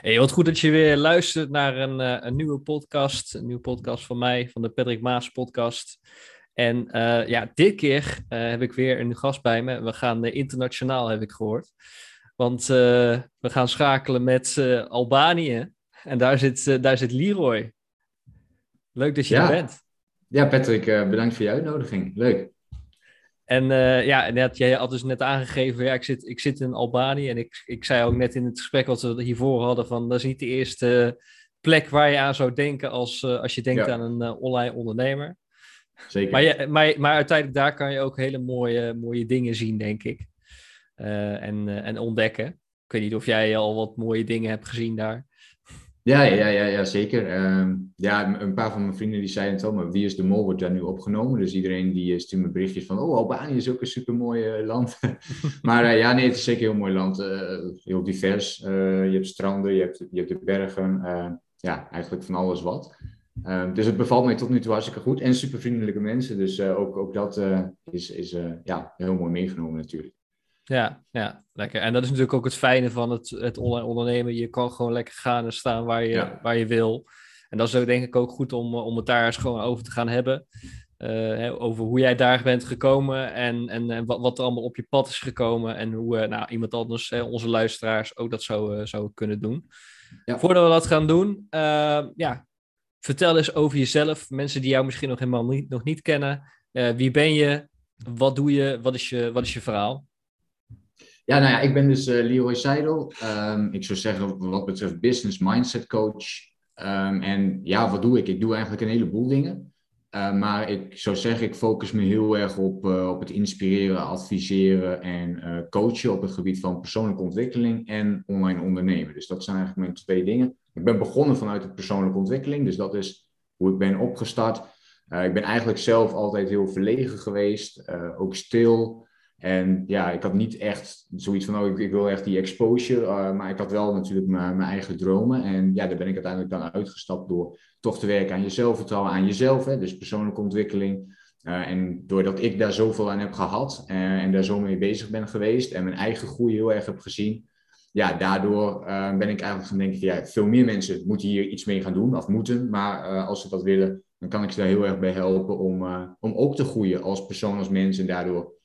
Hey, wat goed dat je weer luistert naar een, uh, een nieuwe podcast. Een nieuwe podcast van mij, van de Patrick Maas podcast. En uh, ja, dit keer uh, heb ik weer een gast bij me. We gaan internationaal, heb ik gehoord. Want we gaan schakelen met Albanië. En daar zit, daar zit Leroy. Leuk dat je ja. er bent. Ja, Patrick, bedankt voor je uitnodiging. Leuk. En uh, ja, net, jij had dus net aangegeven, ja, ik zit, ik zit in Albanië. En ik, ik zei ook net in het gesprek wat we hiervoor hadden, van dat is niet de eerste plek waar je aan zou denken als, uh, als je denkt ja. aan een uh, online ondernemer. Zeker. Maar, je, maar, maar uiteindelijk daar kan je ook hele mooie, mooie dingen zien, denk ik. en, en ontdekken. Ik weet niet of jij al wat mooie dingen hebt gezien daar. Ja, ja, ja, ja zeker. Um, ja, een paar van mijn vrienden die zeiden het al, maar Wie is de Mol wordt daar nu opgenomen. Dus iedereen die stuurt me berichtjes van, oh, Albanië is ook een supermooi uh, land. maar uh, ja, nee, het is zeker een heel mooi land. Heel divers. je hebt stranden, je hebt, je hebt de bergen. ja, eigenlijk van alles wat. Ehm, dus het bevalt mij tot nu toe hartstikke goed. En super vriendelijke mensen. Dus ook, ook dat is, is ja, heel mooi meegenomen natuurlijk. Ja, ja, lekker. En dat is natuurlijk ook het fijne van het, het online ondernemen. Je kan gewoon lekker gaan en staan waar je, ja. waar je wil. En dat is ook denk ik ook goed om, om het daar eens gewoon over te gaan hebben. Uh, hè, over hoe jij daar bent gekomen en, en, en wat, wat, er allemaal op je pad is gekomen. En hoe uh, nou, iemand anders, onze luisteraars, ook dat zou, zou kunnen doen. Ja. Voordat we dat gaan doen, ja, vertel eens over jezelf. Mensen die jou misschien nog helemaal niet, nog niet kennen. wie ben je? Wat doe je? Wat is je, wat is je verhaal? Ja, nou ja, ik ben dus uh, Leroy Seidel. Um, ik zou zeggen wat betreft business mindset coach. Um, en ja, wat doe ik? Ik doe eigenlijk een heleboel dingen. Uh, maar ik zou zeggen, ik focus me heel erg op, uh, op het inspireren, adviseren en coachen op het gebied van persoonlijke ontwikkeling en online ondernemen. Dus dat zijn eigenlijk mijn twee dingen. Ik ben begonnen vanuit de persoonlijke ontwikkeling, dus dat is hoe ik ben opgestart. ik ben eigenlijk zelf altijd heel verlegen geweest, ook stil. En ja, ik had niet echt zoiets van, oh, ik, wil echt die exposure. Uh, maar ik had wel natuurlijk mijn eigen dromen. En ja, daar ben ik uiteindelijk dan uitgestapt door toch te werken aan je zelfvertrouwen, aan jezelf. Hè, dus persoonlijke ontwikkeling. Uh, en doordat ik daar zoveel aan heb gehad uh, en daar zo mee bezig ben geweest en mijn eigen groei heel erg heb gezien, ja, daardoor ben ik eigenlijk gaan denken, ja, veel meer mensen moeten hier iets mee gaan doen, of moeten, maar als ze dat willen, dan kan ik ze daar heel erg bij helpen om, om ook te groeien als persoon, als mens en daardoor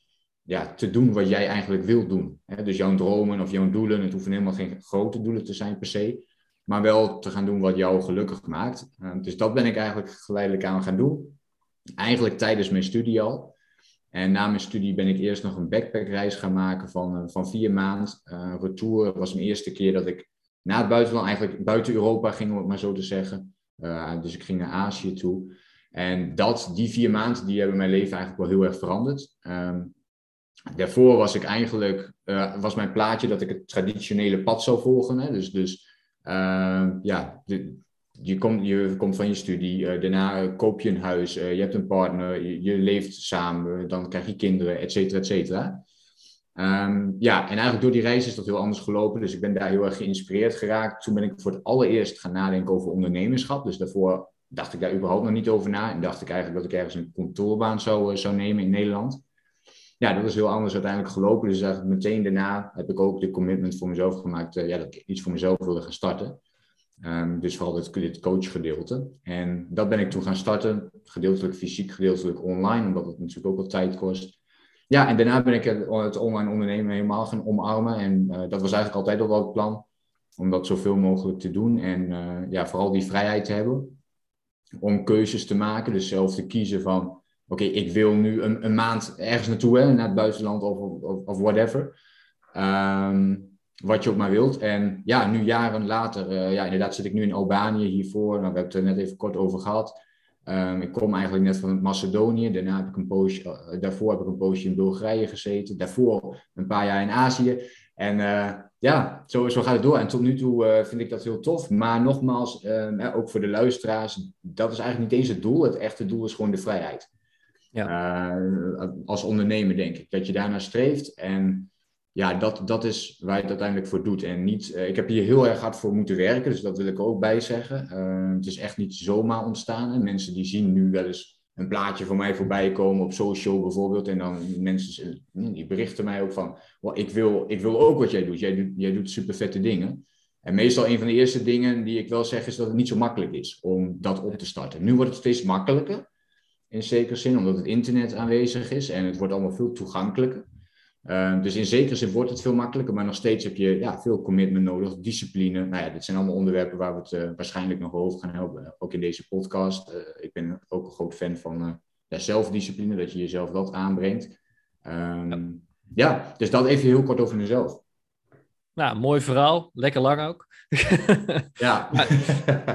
ja, te doen wat jij eigenlijk wilt doen. Hè? Dus jouw dromen of jouw doelen, het hoeven helemaal geen grote doelen te zijn per se, maar wel te gaan doen wat jou gelukkig maakt. Uh, dus dat ben ik eigenlijk geleidelijk aan gaan doen. Eigenlijk tijdens mijn studie al. En na mijn studie ben ik eerst nog een backpackreis gaan maken van, uh, van vier maanden. Uh, retour was mijn eerste keer dat ik naar het buitenland, eigenlijk buiten Europa ging, om het maar zo te zeggen. dus ik ging naar Azië toe. En dat, die vier maanden, die hebben mijn leven eigenlijk wel heel erg veranderd. Um, Daarvoor was ik eigenlijk, uh, was mijn plaatje dat ik het traditionele pad zou volgen. Hè? Dus, dus uh, ja, je, komt, je komt van je studie, uh, daarna koop je een huis, je hebt een partner, je, leeft samen, dan krijg je kinderen, et cetera, et cetera. Um, ja, en eigenlijk door die reis is dat heel anders gelopen. Dus ik ben daar heel erg geïnspireerd geraakt. Toen ben ik voor het allereerst gaan nadenken over ondernemerschap. Dus daarvoor dacht ik daar überhaupt nog niet over na. En dacht ik eigenlijk dat ik ergens een kantoorbaan zou, zou nemen in Nederland ja, dat is heel anders uiteindelijk gelopen. Dus eigenlijk meteen daarna heb ik ook de commitment voor mezelf gemaakt uh, ja, dat ik iets voor mezelf wilde gaan starten. Um, dus vooral dit, dit coachgedeelte. En dat ben ik toen gaan starten. Gedeeltelijk fysiek, gedeeltelijk online, omdat het natuurlijk ook wat tijd kost. Ja, en daarna ben ik het, online ondernemen helemaal gaan omarmen. En uh, dat was eigenlijk altijd al wel het plan. Om dat zoveel mogelijk te doen. En uh, ja, vooral die vrijheid te hebben. Om keuzes te maken. Dus zelf te kiezen van oké, ik wil nu een, een, maand ergens naartoe, hè, naar het buitenland of, of, of whatever. Um, wat je ook maar wilt. En ja, nu jaren later, uh, ja, inderdaad zit ik nu in Albanië hiervoor. Nou, we hebben het er net even kort over gehad. Um, ik kom eigenlijk net van Macedonië. Daarna heb ik een poosje, uh, daarvoor heb ik een poosje in Bulgarije gezeten. Daarvoor een paar jaar in Azië. En uh, ja, zo, zo gaat het door. En tot nu toe vind ik dat heel tof. Maar nogmaals, ehm, ook voor de luisteraars, dat is eigenlijk niet eens het doel. Het echte doel is gewoon de vrijheid. Ja. Uh, als ondernemer denk ik. Dat je daarnaar streeft. En ja, dat, dat is waar je het uiteindelijk voor doet. En niet, uh, ik heb hier heel erg hard voor moeten werken. Dus dat wil ik ook bij zeggen. Uh, het is echt niet zomaar ontstaan. Hè. Mensen die zien nu wel eens een plaatje van mij voorbij komen op social bijvoorbeeld. En dan mensen die berichten mij ook van, well, ik, wil, ik wil ook wat jij doet. Jij doet, jij doet super vette dingen. En meestal een van de eerste dingen die ik wel zeg is dat het niet zo makkelijk is om dat op te starten. Nu wordt het steeds makkelijker, in zekere zin, omdat het internet aanwezig is en het wordt allemaal veel toegankelijker. Uh, dus in zekere zin wordt het veel makkelijker, maar nog steeds heb je ja, veel commitment nodig, discipline. Nou ja, dit zijn allemaal onderwerpen waar we het uh, waarschijnlijk nog over gaan hebben, ook in deze podcast. Uh, ik ben ook een groot fan van ja, zelfdiscipline, dat je jezelf dat aanbrengt. Um, ja, dus dat even heel kort over mezelf. Nou, mooi verhaal. Lekker lang ook. ja. maar,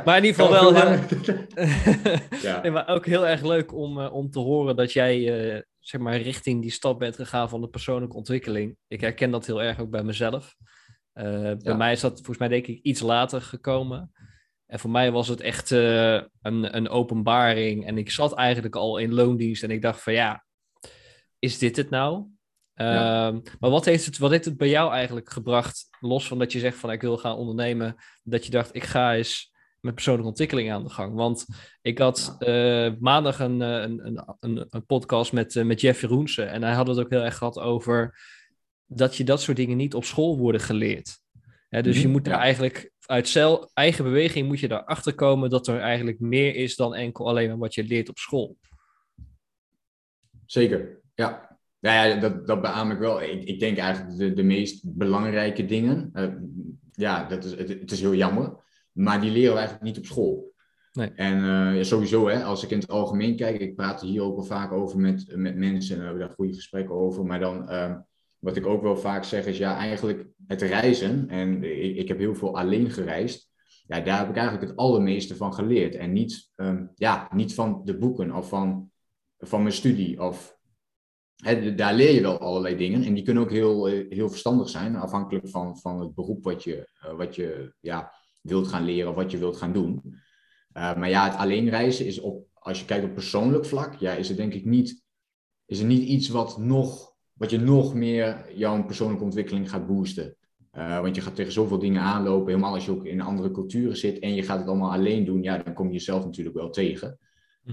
maar, in ieder geval wel... ja. nee, maar ook heel erg leuk om, uh, om te horen dat jij uh, zeg maar richting die stap bent gegaan van de persoonlijke ontwikkeling. Ik herken dat heel erg ook bij mezelf. Uh, ja. Bij mij is dat volgens mij denk ik iets later gekomen. En voor mij was het echt een, een openbaring. En ik zat eigenlijk al in loondienst en ik dacht van ja, is dit het nou? Ehm, maar wat heeft, het, wat heeft het bij jou eigenlijk gebracht, los van dat je zegt van ik wil gaan ondernemen, dat je dacht ik ga eens met persoonlijke ontwikkeling aan de gang? Want ik had uh, maandag een, een, een, een, podcast met, uh, met Jeff Roensen en hij had het ook heel erg gehad over dat je dat soort dingen niet op school worden geleerd. dus je moet er eigenlijk uit zelf, eigen beweging moet je erachter komen dat er eigenlijk meer is dan enkel alleen maar wat je leert op school. Zeker, ja. Nou ja, dat, dat beaam ik wel. Ik, ik denk eigenlijk de, de meest belangrijke dingen. Uh, ja, dat is, het, het, is heel jammer. Maar die leren we eigenlijk niet op school. Nee. En uh, sowieso, hè, als ik in het algemeen kijk, ik praat hier ook wel vaak over met, met mensen en we hebben daar goede gesprekken over. Maar dan, uh, wat ik ook wel vaak zeg, is ja, eigenlijk het reizen. En ik, ik heb heel veel alleen gereisd. Ja, daar heb ik eigenlijk het allermeeste van geleerd. En niet, um, ja, niet van de boeken of van, van mijn studie of daar leer je wel allerlei dingen en die kunnen ook heel, eh, heel verstandig zijn, afhankelijk van, van het beroep wat je, eh, wat je ja, wilt gaan leren of wat je wilt gaan doen. Uh, maar ja, het alleen reizen is op, als je kijkt op persoonlijk vlak, ja, is het denk ik niet, is het niet iets wat, nog, wat je nog meer jouw persoonlijke ontwikkeling gaat boosten. Want je gaat tegen zoveel dingen aanlopen, helemaal als je ook in andere culturen zit en je gaat het allemaal alleen doen, ja, dan kom je jezelf natuurlijk wel tegen.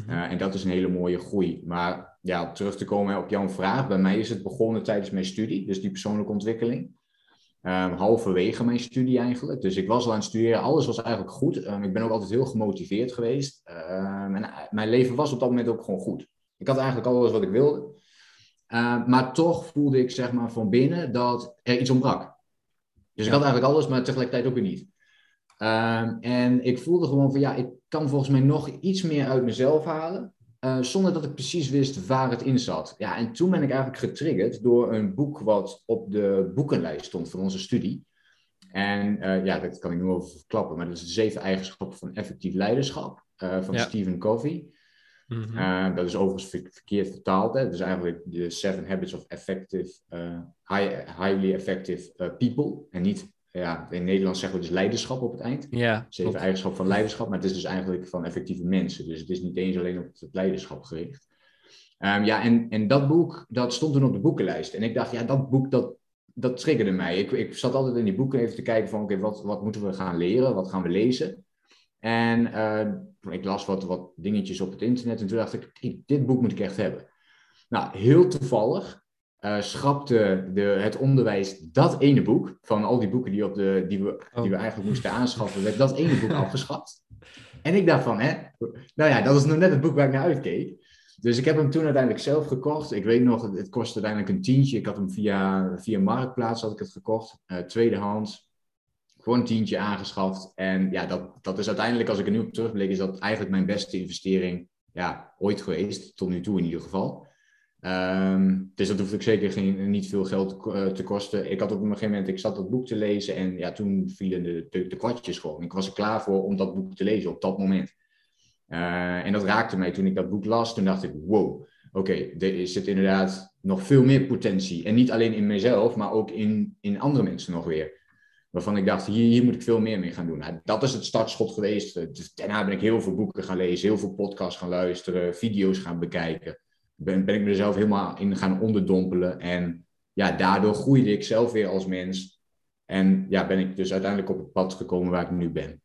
Uh, en dat is een hele mooie groei. Maar ja, terug te komen op jouw vraag. Bij mij is het begonnen tijdens mijn studie, dus die persoonlijke ontwikkeling. Um, halverwege mijn studie eigenlijk. Dus ik was al aan het studeren, alles was eigenlijk goed. Um, ik ben ook altijd heel gemotiveerd geweest. Um, en eh, mijn leven was op dat moment ook gewoon goed. Ik had eigenlijk alles wat ik wilde. maar toch voelde ik zeg maar van binnen dat er iets ontbrak. Dus ik had eigenlijk alles, maar tegelijkertijd ook weer niet. en ik voelde gewoon van ja, ik kan volgens mij nog iets meer uit mezelf halen. Eh, zonder dat ik precies wist waar het in zat. Ja, en toen ben ik eigenlijk getriggerd door een boek wat op de boekenlijst stond van onze studie. En uh, ja, dat kan ik nu over verklappen, maar dat is de zeven eigenschappen van effectief leiderschap uh, van Stephen Covey. Mm -hmm. dat is overigens verkeerd vertaald. Hè? Dus eigenlijk de Seven Habits of Effective, high, Highly Effective People. En niet ja, in Nederland zeggen we dus leiderschap op het eind. Ja, Zeven eigenschappen van leiderschap, maar het is dus eigenlijk van effectieve mensen. Dus het is niet eens alleen op het leiderschap gericht. Um, ja, en, en dat boek, dat stond toen op de boekenlijst. En ik dacht, ja, dat boek, dat, dat triggerde mij. Ik, ik zat altijd in die boeken even te kijken van, oké, wat, wat moeten we gaan leren? Wat gaan we lezen? En uh, ik las wat, wat dingetjes op het internet en toen dacht ik, dit boek moet ik echt hebben. Nou, heel toevallig uh, schrapte de, het onderwijs dat ene boek, van al die boeken die, op de, die, we, die we oh. eigenlijk moesten aanschaffen, werd dat ene boek afgeschaft. En ik dacht van, hè, nou ja, dat was nog net het boek waar ik naar uitkeek. Dus ik heb hem toen uiteindelijk zelf gekocht. Ik weet nog, het kostte uiteindelijk een tientje. Ik had hem via, via Marktplaats had ik het gekocht, uh, tweedehands. Gewoon een tientje aangeschaft. En ja, dat, dat is uiteindelijk, als ik er nu op terugblik, is dat eigenlijk mijn beste investering ja, ooit geweest. Tot nu toe in ieder geval. Um, dus dat hoefde ik zeker geen, niet veel geld uh, te kosten. Ik had op een gegeven moment, ik zat dat boek te lezen en ja, toen vielen de, de, kwartjes gewoon. Ik was er klaar voor om dat boek te lezen op dat moment. Uh, en dat raakte mij toen ik dat boek las. Toen dacht ik, wow, oké, er zit inderdaad nog veel meer potentie. En niet alleen in mezelf, maar ook in, in andere mensen nog weer. Waarvan ik dacht, hier, hier moet ik veel meer mee gaan doen. Nou, dat is het startschot geweest. Dus daarna ben ik heel veel boeken gaan lezen, heel veel podcasts gaan luisteren, video's gaan bekijken ben, ben ik mezelf helemaal in gaan onderdompelen. En ja, daardoor groeide ik zelf weer als mens. En ja, ben ik dus uiteindelijk op het pad gekomen waar ik nu ben.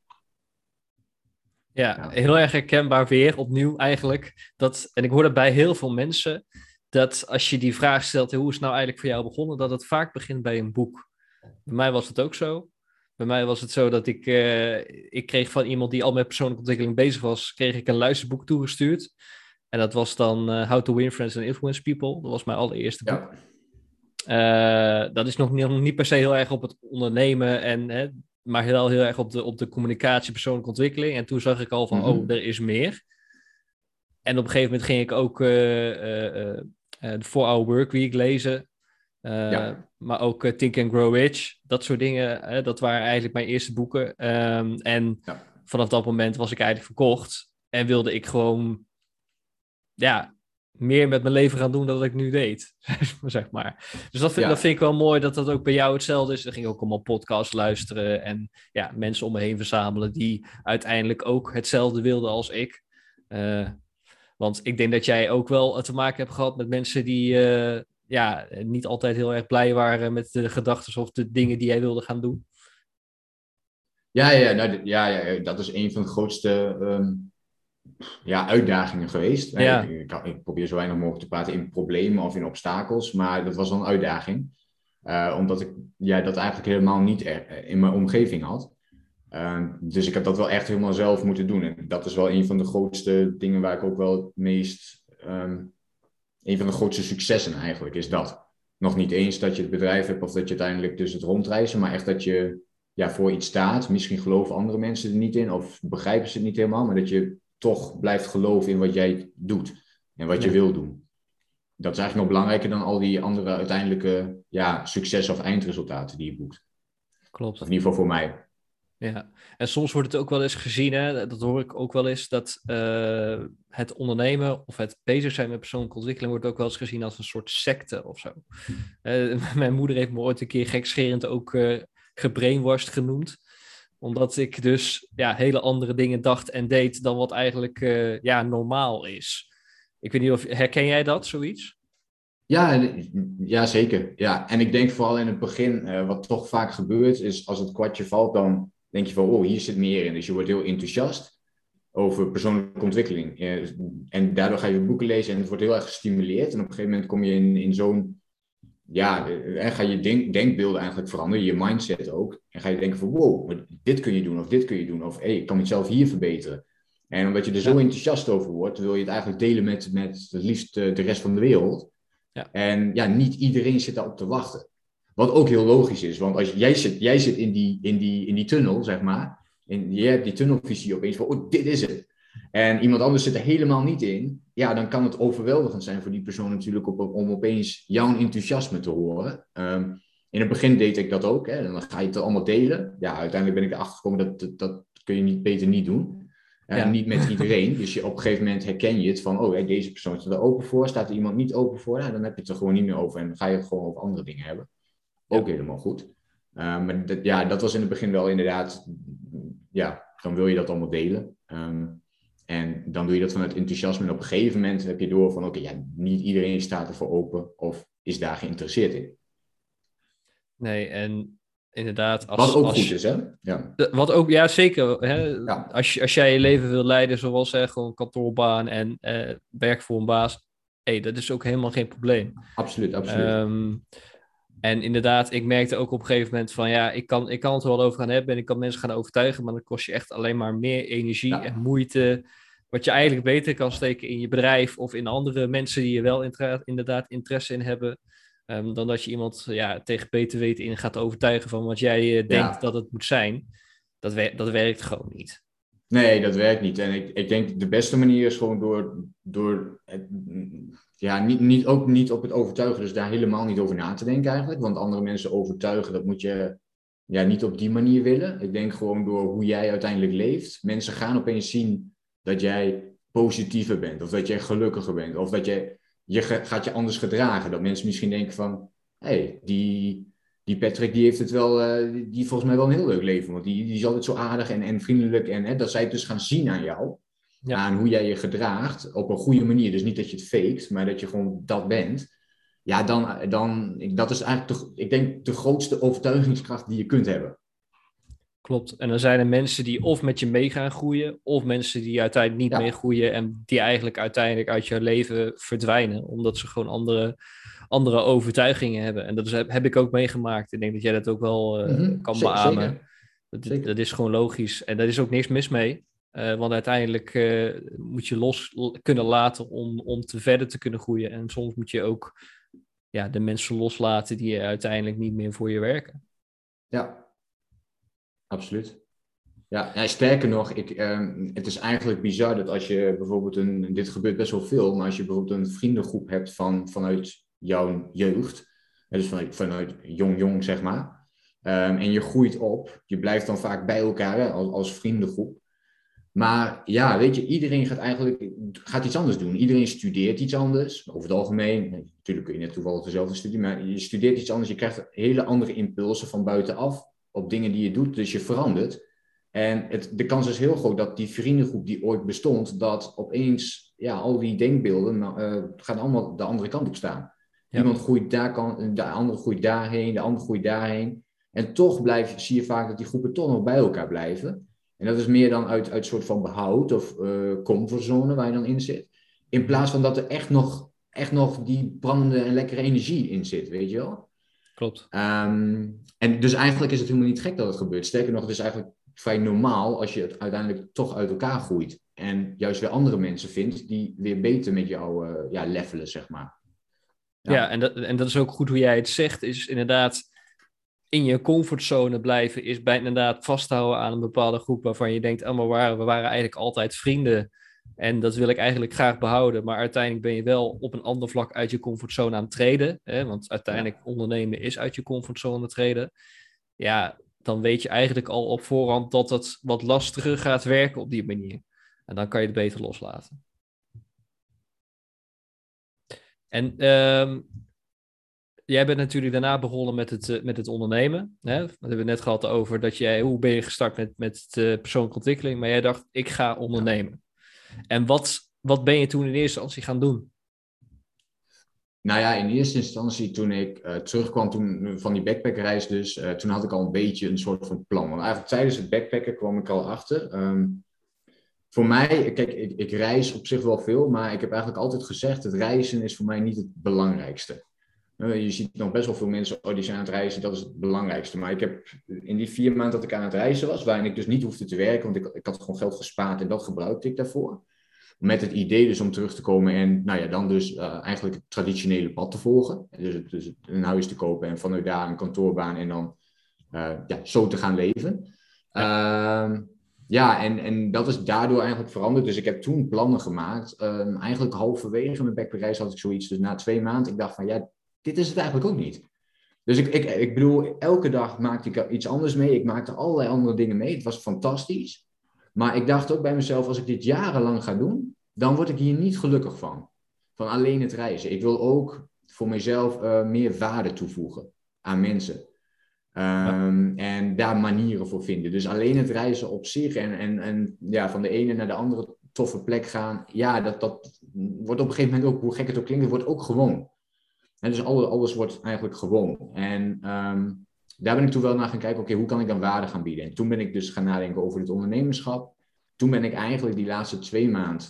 Ja, heel erg herkenbaar weer, opnieuw eigenlijk. Dat, en ik hoor dat bij heel veel mensen, dat als je die vraag stelt, hoe is het nou eigenlijk voor jou begonnen, dat het vaak begint bij een boek. Bij mij was het ook zo. Bij mij was het zo dat ik, uh, ik kreeg van iemand die al met persoonlijke ontwikkeling bezig was, kreeg ik een luisterboek toegestuurd. En dat was dan uh, How to Win Friends and Influence People. Dat was mijn allereerste boek. Ja. Uh, dat is nog niet, niet, per se heel erg op het ondernemen, en, hè, maar wel heel erg op de, op de communicatie, persoonlijke ontwikkeling. En toen zag ik al van, mm -hmm. oh, er is meer. En op een gegeven moment ging ik ook de 4-Hour Workweek lezen. Ja. Maar ook Think and Grow Rich, dat soort dingen. dat waren eigenlijk mijn eerste boeken. Um, en ja. vanaf dat moment was ik eigenlijk verkocht. En wilde ik gewoon ja, meer met mijn leven gaan doen dan ik nu deed, zeg maar. Dus dat vind, ja. dat vind ik wel mooi dat dat ook bij jou hetzelfde is. Dan ging ik ook allemaal podcasts luisteren en ja, mensen om me heen verzamelen die uiteindelijk ook hetzelfde wilden als ik. Uh, want ik denk dat jij ook wel te maken hebt gehad met mensen die uh, ja, niet altijd heel erg blij waren met de gedachten of de dingen die jij wilde gaan doen. Ja, ja, nou, ja, ja dat is een van de grootste um, ja, uitdagingen geweest. Ja. Ik, ik, ik, probeer zo weinig mogelijk te praten in problemen of in obstakels, maar dat was wel een uitdaging. Uh, omdat ik ja, dat eigenlijk helemaal niet er, in mijn omgeving had. Uh, dus ik heb dat wel echt helemaal zelf moeten doen. En dat is wel een van de grootste dingen waar ik ook wel het meest. Um, een van de grootste successen eigenlijk is dat. Nog niet eens dat je het bedrijf hebt of dat je uiteindelijk dus het rondreizen, maar echt dat je ja, voor iets staat. Misschien geloven andere mensen er niet in of begrijpen ze het niet helemaal, maar dat je toch blijft geloven in wat jij doet en wat je wil doen. Dat is eigenlijk nog belangrijker dan al die andere uiteindelijke ja, succes- of eindresultaten die je boekt. Klopt. Of in ieder geval voor mij. Ja, en soms wordt het ook wel eens gezien, hè, dat hoor ik ook wel eens, dat uh, het ondernemen of het bezig zijn met persoonlijke ontwikkeling wordt ook wel eens gezien als een soort secte of zo. Uh, mijn moeder heeft me ooit een keer gekscherend ook uh, gebrainwashed genoemd omdat ik dus ja, hele andere dingen dacht en deed dan wat eigenlijk uh, ja, normaal is. Ik weet niet of herken jij dat, zoiets? Ja, ja, zeker. Ja. En ik denk vooral in het begin, uh, wat toch vaak gebeurt, is als het kwartje valt, dan denk je van, oh, hier zit meer in. Dus je wordt heel enthousiast over persoonlijke ontwikkeling. Uh, en daardoor ga je boeken lezen en het wordt heel erg gestimuleerd. En op een gegeven moment kom je in, in zo'n ja, en ga je denk, denkbeelden eigenlijk veranderen, je mindset ook. En ga je denken van wow, dit kun je doen of dit kun je doen. Of hey, ik kan mezelf hier verbeteren. En omdat je er zo enthousiast over wordt, wil je het eigenlijk delen met, met het liefst de rest van de wereld. Ja. En ja, niet iedereen zit daarop te wachten. Wat ook heel logisch is, want als jij zit, jij zit in, die, in, die, in die tunnel, zeg maar. En je hebt die tunnelvisie opeens van, oh, dit is het. En iemand anders zit er helemaal niet in. Ja, dan kan het overweldigend zijn voor die persoon natuurlijk op, om opeens jouw enthousiasme te horen. Um, in het begin deed ik dat ook. Hè, en dan ga je het allemaal delen. Ja, uiteindelijk ben ik erachter gekomen dat, dat, dat kun je niet beter niet doen. Uh, ja. Niet met iedereen. Dus je, op een gegeven moment herken je het van, oh, deze persoon staat er open voor. Staat er iemand niet open voor? Nou, dan heb je het er gewoon niet meer over. En dan ga je het gewoon over andere dingen hebben. Ook ja. helemaal goed. Uh, maar dat, ja, dat was in het begin wel inderdaad, ja, dan wil je dat allemaal delen. Um, en dan doe je dat vanuit enthousiasme. En op een gegeven moment heb je door van, oké, okay, ja, niet iedereen staat ervoor open of is daar geïnteresseerd in. Nee, en inderdaad... Als, wat ook als, goed is, hè? Ja. Wat ook, ja, zeker. Hè? Ja. Als, als jij je leven wil leiden zoals hè, gewoon kantoorbaan en eh, werk voor een baas, hey, dat is ook helemaal geen probleem. Absoluut, absoluut. Um, en inderdaad, ik merkte ook op een gegeven moment van ja, ik kan, ik kan het er wel over gaan hebben en ik kan mensen gaan overtuigen, maar dan kost je echt alleen maar meer energie ja. en moeite. Wat je eigenlijk beter kan steken in je bedrijf of in andere mensen die je wel inderdaad interesse in hebben. Um, dan dat je iemand ja, tegen beter weten in gaat overtuigen van wat jij uh, denkt ja. dat het moet zijn. Dat, wer- dat werkt gewoon niet. Nee, dat werkt niet. En ik, ik denk de beste manier is gewoon door, door het, ja, niet, niet, ook niet op het overtuigen, dus daar helemaal niet over na te denken eigenlijk. Want andere mensen overtuigen, dat moet je ja, niet op die manier willen. Ik denk gewoon door hoe jij uiteindelijk leeft. Mensen gaan opeens zien dat jij positiever bent, of dat jij gelukkiger bent, of dat jij, je gaat je anders gedragen. Dat mensen misschien denken van, hé, hey, die, die Patrick die heeft het wel, uh, die, volgens mij wel een heel leuk leven. Want die, die is altijd zo aardig en, en vriendelijk. En hè, dat zij het dus gaan zien aan jou. Ja. Aan hoe jij je gedraagt op een goede manier. Dus niet dat je het faked, maar dat je gewoon dat bent. Ja, dan, dan dat is eigenlijk, de, ik denk, de grootste overtuigingskracht die je kunt hebben. Klopt. En dan zijn er mensen die of met je mee gaan groeien, of mensen die uiteindelijk niet ja. mee groeien en die eigenlijk uiteindelijk uit je leven verdwijnen, omdat ze gewoon andere, andere overtuigingen hebben. En dat is, heb ik ook meegemaakt. Ik denk dat jij dat ook wel uh, mm-hmm. kan beamen. Dat, dat, is gewoon logisch en daar is ook niks mis mee. Uh, want uiteindelijk uh, moet je los kunnen laten om, om te verder te kunnen groeien. En soms moet je ook ja, de mensen loslaten die uiteindelijk niet meer voor je werken. Ja, absoluut. Ja, ja sterker nog, ik, uh, het is eigenlijk bizar dat als je bijvoorbeeld een, dit gebeurt best wel veel, maar als je bijvoorbeeld een vriendengroep hebt van, vanuit jouw jeugd, dus vanuit, vanuit jong jong zeg maar, um, en je groeit op, je blijft dan vaak bij elkaar hè, als, vriendengroep. Maar ja, weet je, iedereen gaat eigenlijk gaat iets anders doen. Iedereen studeert iets anders. Over het algemeen, natuurlijk kun je net toevallig dezelfde studie, maar je studeert iets anders. Je krijgt hele andere impulsen van buitenaf op dingen die je doet. Dus je verandert. En het, de kans is heel groot dat die vriendengroep die ooit bestond, dat opeens ja, al die denkbeelden uh, gaan allemaal de andere kant op staan. Iemand groeit daar, kan, de andere groeit daarheen, de andere groeit daarheen. En toch blijf, zie je vaak dat die groepen toch nog bij elkaar blijven. En dat is meer dan uit, uit soort van behoud of uh, comfortzone waar je dan in zit. In plaats van dat er echt nog, echt nog die brandende en lekkere energie in zit, weet je wel? Klopt. Um, en dus eigenlijk is het helemaal niet gek dat het gebeurt. Sterker nog, het is eigenlijk vrij normaal als je het uiteindelijk toch uit elkaar groeit. En juist weer andere mensen vindt die weer beter met jou uh, ja, levelen, zeg maar. Ja, ja en, dat, en dat is ook goed hoe jij het zegt. Is inderdaad in je comfortzone blijven. Is bij inderdaad vasthouden aan een bepaalde groep waarvan je denkt, oh, maar waren, we waren eigenlijk altijd vrienden. En dat wil ik eigenlijk graag behouden. Maar uiteindelijk ben je wel op een ander vlak uit je comfortzone aan het treden. Hè? Want uiteindelijk ondernemen is uit je comfortzone treden. Ja, dan weet je eigenlijk al op voorhand dat het wat lastiger gaat werken op die manier. En dan kan je het beter loslaten. En um, jij bent natuurlijk daarna begonnen met het, uh, met het ondernemen. Hè? We hebben het net gehad over dat jij, hoe ben je gestart met, met uh, persoonlijke ontwikkeling, maar jij dacht, ik ga ondernemen. En wat, wat ben je toen in eerste instantie gaan doen? Nou ja, in eerste instantie toen ik uh, terugkwam toen, van die backpackreis dus, toen had ik al een beetje een soort van plan. Want eigenlijk tijdens het backpacken kwam ik al achter. Um, voor mij, kijk, ik, ik, reis op zich wel veel, maar ik heb eigenlijk altijd gezegd, het reizen is voor mij niet het belangrijkste. Uh, je ziet nog best wel veel mensen, oh, die zijn aan het reizen, dat is het belangrijkste. Maar ik heb in die vier maanden dat ik aan het reizen was, waarin ik dus niet hoefde te werken, want ik, ik had gewoon geld gespaard en dat gebruikte ik daarvoor met het idee dus om terug te komen en nou ja, dan dus uh, eigenlijk het traditionele pad te volgen. Dus, dus, een huis te kopen en vanuit daar een kantoorbaan en dan uh, ja, zo te gaan leven. Uh, ja en, en dat is daardoor eigenlijk veranderd. Dus ik heb toen plannen gemaakt. Um, eigenlijk halverwege mijn backpackreis had ik zoiets. Dus na twee maanden, ik dacht van ja, dit is het eigenlijk ook niet. Dus ik, ik, ik bedoel, elke dag maakte ik iets anders mee. Ik maakte allerlei andere dingen mee. Het was fantastisch. Maar ik dacht ook bij mezelf, als ik dit jarenlang ga doen, dan word ik hier niet gelukkig van. Van alleen het reizen. Ik wil ook voor mezelf uh, meer waarde toevoegen aan mensen. Um, En daar manieren voor vinden. Dus alleen het reizen op zich en, en, en ja, van de ene naar de andere toffe plek gaan. Ja, dat, dat wordt op een gegeven moment ook, hoe gek het ook klinkt, wordt ook gewoon. En dus alles, alles wordt eigenlijk gewoon. En um, daar ben ik toen wel naar gaan kijken, oké, hoe kan ik dan waarde gaan bieden? En toen ben ik dus gaan nadenken over het ondernemerschap. Toen ben ik eigenlijk die laatste twee maanden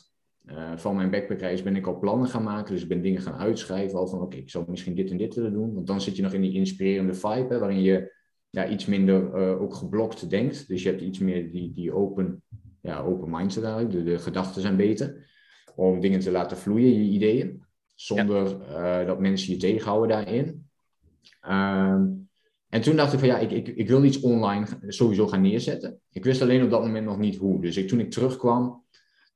uh, van mijn backpackreis ben ik al plannen gaan maken. Dus ik ben dingen gaan uitschrijven. Al van oké, ik zou misschien dit en dit willen doen. Want dan zit je nog in die inspirerende vibe. Waarin je ja, iets minder uh, ook geblokt denkt. Dus je hebt iets meer die, die open, ja, open mindset eigenlijk. De, de gedachten zijn beter. Om dingen te laten vloeien, je ideeën. Zonder uh, dat mensen je tegenhouden daarin. Ehm, en toen dacht ik van ja, ik, ik, ik wil iets online sowieso gaan neerzetten. Ik wist alleen op dat moment nog niet hoe. Dus ik, toen ik terugkwam,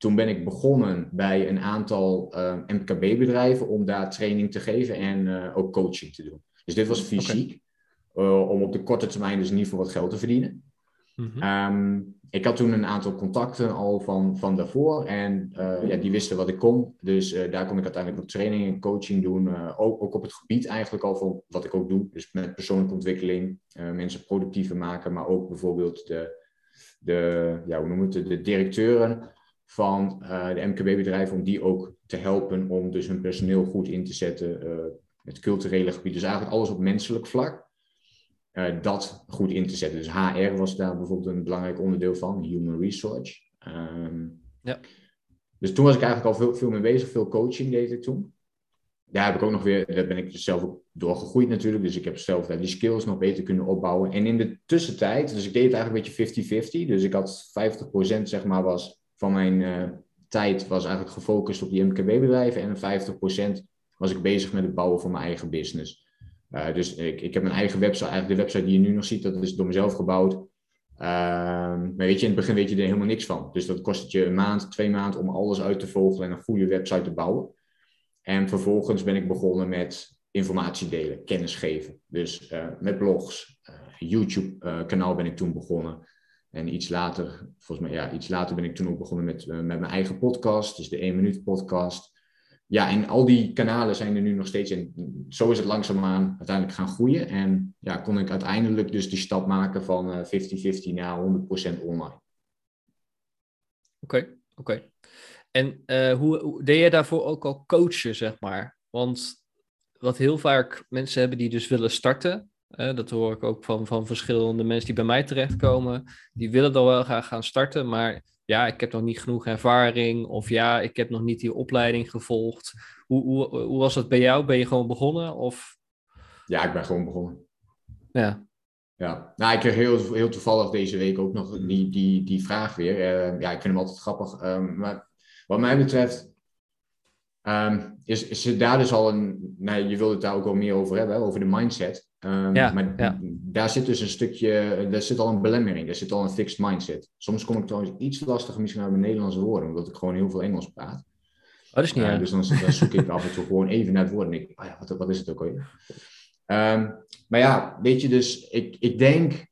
toen ben ik begonnen bij een aantal uh, eh, MKB-bedrijven om daar training te geven en uh, ook coaching te doen. Dus dit was fysiek, okay. uh, om op de korte termijn dus niet voor wat geld te verdienen. Mm -hmm. um, ik had toen een aantal contacten al van, van daarvoor en ja, die wisten wat ik kon. Dus daar kon ik uiteindelijk ook training en coaching doen, ook, ook op het gebied eigenlijk al van wat ik ook doe. Dus met persoonlijke ontwikkeling, mensen productiever maken, maar ook bijvoorbeeld de, de ja, hoe noemen het, de directeuren van uh, de MKB-bedrijven, om die ook te helpen om dus hun personeel goed in te zetten. Uh, het culturele gebied, dus eigenlijk alles op menselijk vlak. Uh, dat goed in te zetten. Dus HR was daar bijvoorbeeld een belangrijk onderdeel van, human research. Um, ja. Dus toen was ik eigenlijk al veel, veel mee bezig, veel coaching deed ik toen. daar heb ik ook nog weer, daar ben ik dus zelf ook doorgegroeid natuurlijk. Dus ik heb zelf die skills nog beter kunnen opbouwen. En in de tussentijd, dus ik deed het eigenlijk een beetje 50-50. Dus ik had 50% zeg maar was van mijn uh, tijd was eigenlijk gefocust op die MKB-bedrijven. En 50% was ik bezig met het bouwen van mijn eigen business. Uh, dus ik, ik heb mijn eigen website, eigenlijk de website die je nu nog ziet, dat is door mezelf gebouwd. Uh, maar weet je, in het begin weet je er helemaal niks van. Dus dat kost het je een maand, twee maanden om alles uit te vogelen en een goede website te bouwen. En vervolgens ben ik begonnen met informatie delen, kennis geven. Dus uh, met blogs, YouTube-kanaal ben ik toen begonnen. En iets later, volgens mij, ja, iets later ben ik toen ook begonnen met, met mijn eigen podcast, dus de 1 minuut podcast. Ja, en al die kanalen zijn er nu nog steeds in. Zo is het langzaamaan uiteindelijk gaan groeien. En ja, kon ik uiteindelijk dus die stap maken van 50-50 naar 100% online. Oké, oké. En uh, hoe, hoe, deed jij daarvoor ook al coachen, zeg maar? Want wat heel vaak mensen hebben die dus willen starten, uh, dat hoor ik ook van, van verschillende mensen die bij mij terechtkomen, die willen dan wel graag gaan starten, maar ja, ik heb nog niet genoeg ervaring, of ja, ik heb nog niet die opleiding gevolgd. Hoe, hoe, hoe was dat bij jou? Ben je gewoon begonnen? Of? Ja, ik ben gewoon begonnen. Ja. Ja, nou, ik kreeg heel, heel toevallig deze week ook nog die, die, die vraag weer. Uh, ja, ik vind hem altijd grappig. Um, maar wat mij betreft um, is, is daar dus al een... Nou, je wilde het daar ook wel meer over hebben, over de mindset. Um, ja, maar ja. daar zit dus een stukje... Daar zit al een belemmering, daar zit al een fixed mindset. Soms kom ik trouwens iets lastiger misschien naar mijn Nederlandse woorden, omdat ik gewoon heel veel Engels praat. Oh, dat is niet uh, Dus dan, dan, zoek ik af en toe gewoon even naar het woord en denk ik, oh ja, wat, wat is het ook alweer? Um, maar ja, weet je, dus ik, ik denk,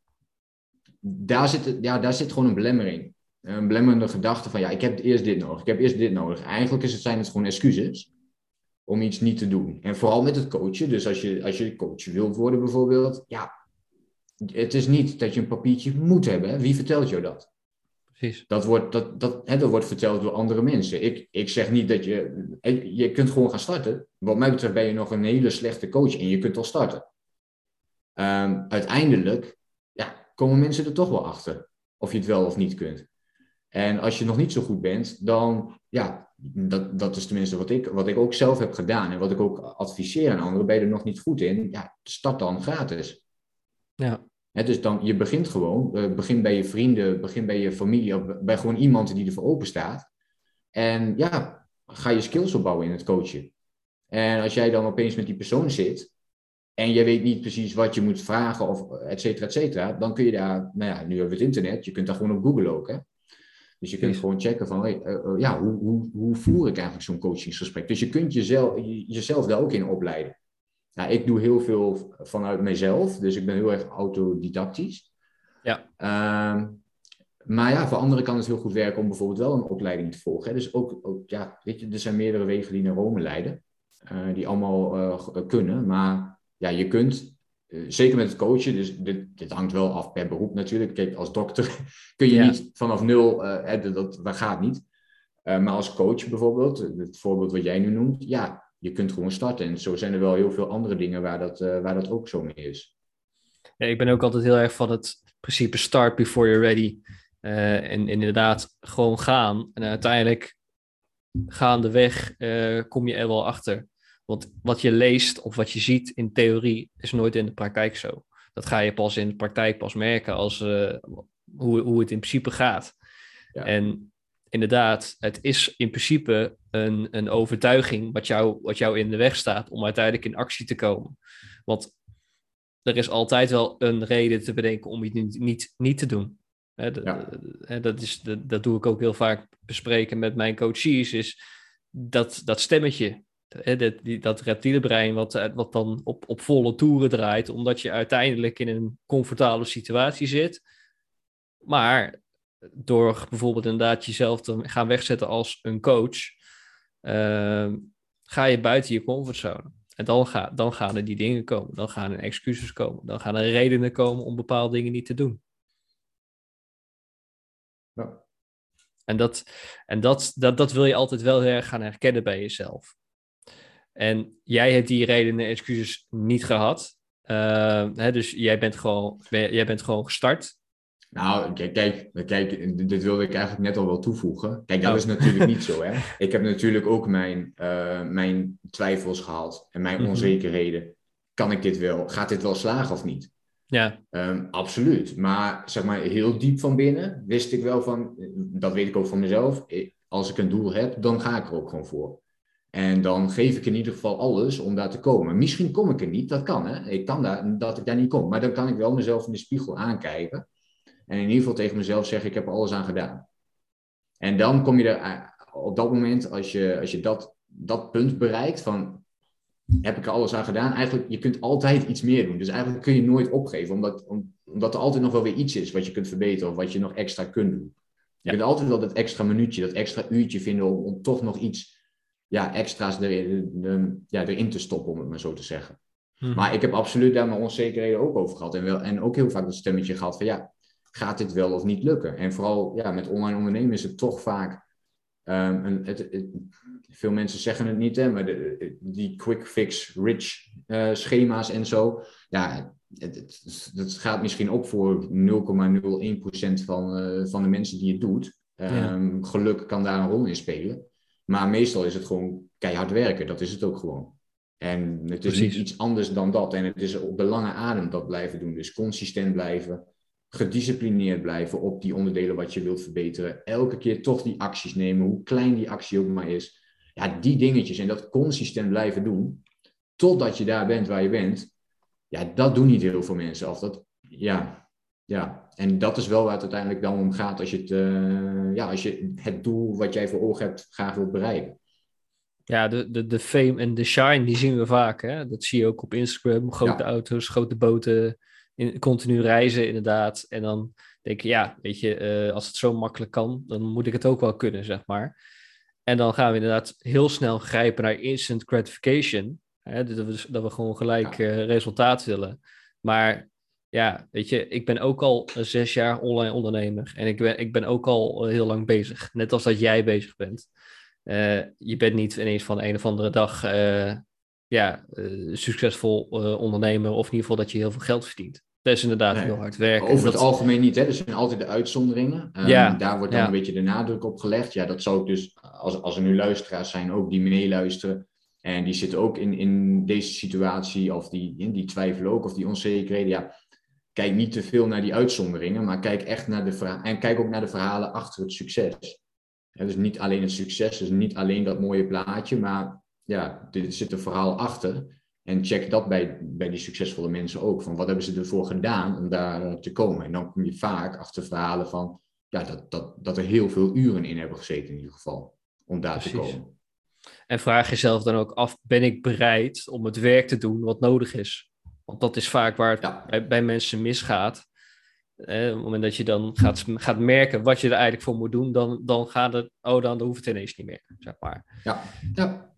daar zit, ja, daar zit gewoon een belemmering een belemmerende gedachte van ja, ik heb eerst dit nodig, ik heb eerst dit nodig. Eigenlijk is het, zijn het gewoon excuses om iets niet te doen. En vooral met het coachen. Dus als je, als je coach wilt worden bijvoorbeeld, ja, het is niet dat je een papiertje moet hebben. Wie vertelt jou dat? Precies. Dat wordt, dat, dat, hè, dat wordt verteld door andere mensen. Ik, ik zeg niet dat je... Je kunt gewoon gaan starten. Wat mij betreft ben je nog een hele slechte coach en je kunt al starten. Um, uiteindelijk ja, komen mensen er toch wel achter of je het wel of niet kunt. En als je nog niet zo goed bent, dan, ja, dat, dat is tenminste wat ik, wat ik ook zelf heb gedaan en wat ik ook adviseer aan anderen, ben je er nog niet goed in, ja, start dan gratis. Ja. He, dus dan, je begint gewoon, uh, begin bij je vrienden, begin bij je familie, bij gewoon iemand die ervoor open staat. En ja, ga je skills opbouwen in het coachen. En als jij dan opeens met die persoon zit en je weet niet precies wat je moet vragen of et cetera, et cetera, dan kun je daar, nou ja, nu hebben we het internet, je kunt daar gewoon op Google ook, hè. Dus je kunt gewoon checken van, hey, uh, ja, hoe, hoe, hoe voer ik eigenlijk zo'n coachingsgesprek? Dus je kunt jezelf, jezelf daar ook in opleiden. Nou, ik doe heel veel vanuit mezelf, dus ik ben heel erg autodidactisch. Ja. Uh, maar ja, voor anderen kan het heel goed werken om bijvoorbeeld wel een opleiding te volgen. Hè. Dus ook, ook, ja, weet je, er zijn meerdere wegen die naar Rome leiden, uh, die allemaal kunnen. Maar ja, je kunt eh, zeker met het coachen, dus dit, dit, hangt wel af per beroep natuurlijk. Kijk, als dokter kun je niet vanaf nul, uh, dat, dat gaat niet. Uh, maar als coach bijvoorbeeld, het voorbeeld wat jij nu noemt, ja, je kunt gewoon starten. En zo zijn er wel heel veel andere dingen waar dat, waar dat ook zo mee is. Ja, ik ben ook altijd heel erg van het principe start before you're ready. en, en inderdaad gewoon gaan. En uiteindelijk gaandeweg kom je er wel achter. Want wat je leest of wat je ziet in theorie is nooit in de praktijk zo. Dat ga je pas in de praktijk pas merken als uh, hoe, hoe het in principe gaat. Ja. En inderdaad, het is in principe een, een overtuiging wat jou, wat jou in de weg staat om uiteindelijk in actie te komen. Want er is altijd wel een reden te bedenken om iets niet, niet, niet te doen. Ja. dat, is, dat, dat doe ik ook heel vaak bespreken met mijn coaches, is dat, dat stemmetje dat, die, dat reptiele brein wat, eh, wat dan op, op volle toeren draait, omdat je uiteindelijk in een comfortabele situatie zit. Maar door bijvoorbeeld inderdaad jezelf te gaan wegzetten als een coach, uh, ga je buiten je comfortzone. En dan, ga, dan gaan er die dingen komen, dan gaan er excuses komen, dan gaan er redenen komen om bepaalde dingen niet te doen. Ja. En, dat, en dat, dat, dat wil je altijd wel heel erg gaan herkennen bij jezelf. En jij hebt die redenen excuses niet gehad. Uh, hè, dus jij bent, gewoon, jij bent gewoon gestart. Nou, kijk, kijk, kijk, dit wilde ik eigenlijk net al wel toevoegen. Kijk, dat oh. is natuurlijk niet zo. Hè? Ik heb natuurlijk ook mijn, uh, mijn twijfels gehad en mijn mhm. onzekerheden. Kan ik dit wel? Gaat dit wel slagen of niet? Ja. Um, absoluut. Maar zeg maar heel diep van binnen wist ik wel van, dat weet ik ook van mezelf. Als ik een doel heb, dan ga ik er ook gewoon voor. En dan geef ik in ieder geval alles om daar te komen. Misschien kom ik er niet, dat kan hè. Ik kan daar, dat ik daar niet kom. Maar dan kan ik wel mezelf in de spiegel aankijken. En in ieder geval tegen mezelf zeggen, ik heb er alles aan gedaan. En dan kom je er eh, op dat moment, als je, als je dat, dat punt bereikt van, heb ik er alles aan gedaan? Eigenlijk, je kunt altijd iets meer doen. Dus eigenlijk kun je nooit opgeven, omdat, omdat er altijd nog wel weer iets is wat je kunt verbeteren of wat je nog extra kunt doen. Je kunt altijd wel dat extra minuutje, dat extra uurtje vinden om, om toch nog iets ja, extra's erin, ja, erin te stoppen, om het maar zo te zeggen. Mhm. Maar ik heb absoluut daar mijn onzekerheden ook over gehad. En, wel, en ook heel vaak dat stemmetje gehad van ja, gaat dit wel of niet lukken? En vooral ja, met online ondernemen is het toch vaak. Um, een, het, veel mensen zeggen het niet, hè, maar de, die quick fix rich uh, schema's en zo. Ja, het, gaat misschien op voor 0,01% van, uh, van de mensen die het doet. Um, Geluk kan daar een rol in spelen. Maar meestal is het gewoon keihard werken. Dat is het ook gewoon. En het is niet iets anders dan dat. En het is op de lange adem dat blijven doen. Dus consistent blijven gedisciplineerd blijven op die onderdelen wat je wilt verbeteren. Elke keer toch die acties nemen, hoe klein die actie ook maar is. Ja, die dingetjes en dat consistent blijven doen, totdat je daar bent waar je bent. Ja, dat doen niet heel veel mensen. Of dat, ja, ja. En dat is wel waar het uiteindelijk dan om gaat als je het, uh, ja, als je het doel wat jij voor ogen hebt graag wilt bereiken. Ja, de, de, de fame en de shine, die zien we vaak. Hè? Dat zie je ook op Instagram. Grote auto's, grote boten, in, continu reizen inderdaad. En dan denk je, ja, weet je, uh, als het zo makkelijk kan, dan moet ik het ook wel kunnen, zeg maar. En dan gaan we inderdaad heel snel grijpen naar instant gratification. Hè, dat, we, dat we gewoon gelijk uh, resultaat willen. Maar ja, weet je, ik ben ook al zes jaar online ondernemer. En ik ben, ik ben ook al heel lang bezig. Net als dat jij bezig bent. Uh, je bent niet ineens van een of andere dag ja, uh, succesvol ondernemer. Of in ieder geval dat je heel veel geld verdient. Dat is inderdaad heel hard werken. Over het algemeen niet, hè? er zijn altijd de uitzonderingen. Um, ja, daar wordt dan een beetje de nadruk op gelegd. Ja, dat zou ik dus, als, als er nu luisteraars zijn, ook die meeluisteren. En die zitten ook in, in deze situatie, of die, die twijfelen ook, of die onzekerheden. Ja, kijk niet te veel naar die uitzonderingen, maar kijk echt naar de verhalen. En kijk ook naar de verhalen achter het succes. dus niet alleen het succes, dus niet alleen dat mooie plaatje, maar ja, er zit een verhaal achter. En check dat bij, bij die succesvolle mensen ook. Van wat hebben ze ervoor gedaan om daar eh, te komen? En dan kom je vaak achter verhalen van ja, dat, dat, dat er heel veel uren in hebben gezeten in ieder geval. Om daar te komen. En vraag jezelf dan ook af, ben ik bereid om het werk te doen wat nodig is? Want dat is vaak waar het bij, bij, mensen misgaat. Eh, op het moment dat je dan gaat, gaat merken wat je er eigenlijk voor moet doen, dan, dan gaat het, oh, dan, dan hoeft het ineens niet meer, zeg maar. Ja, ja.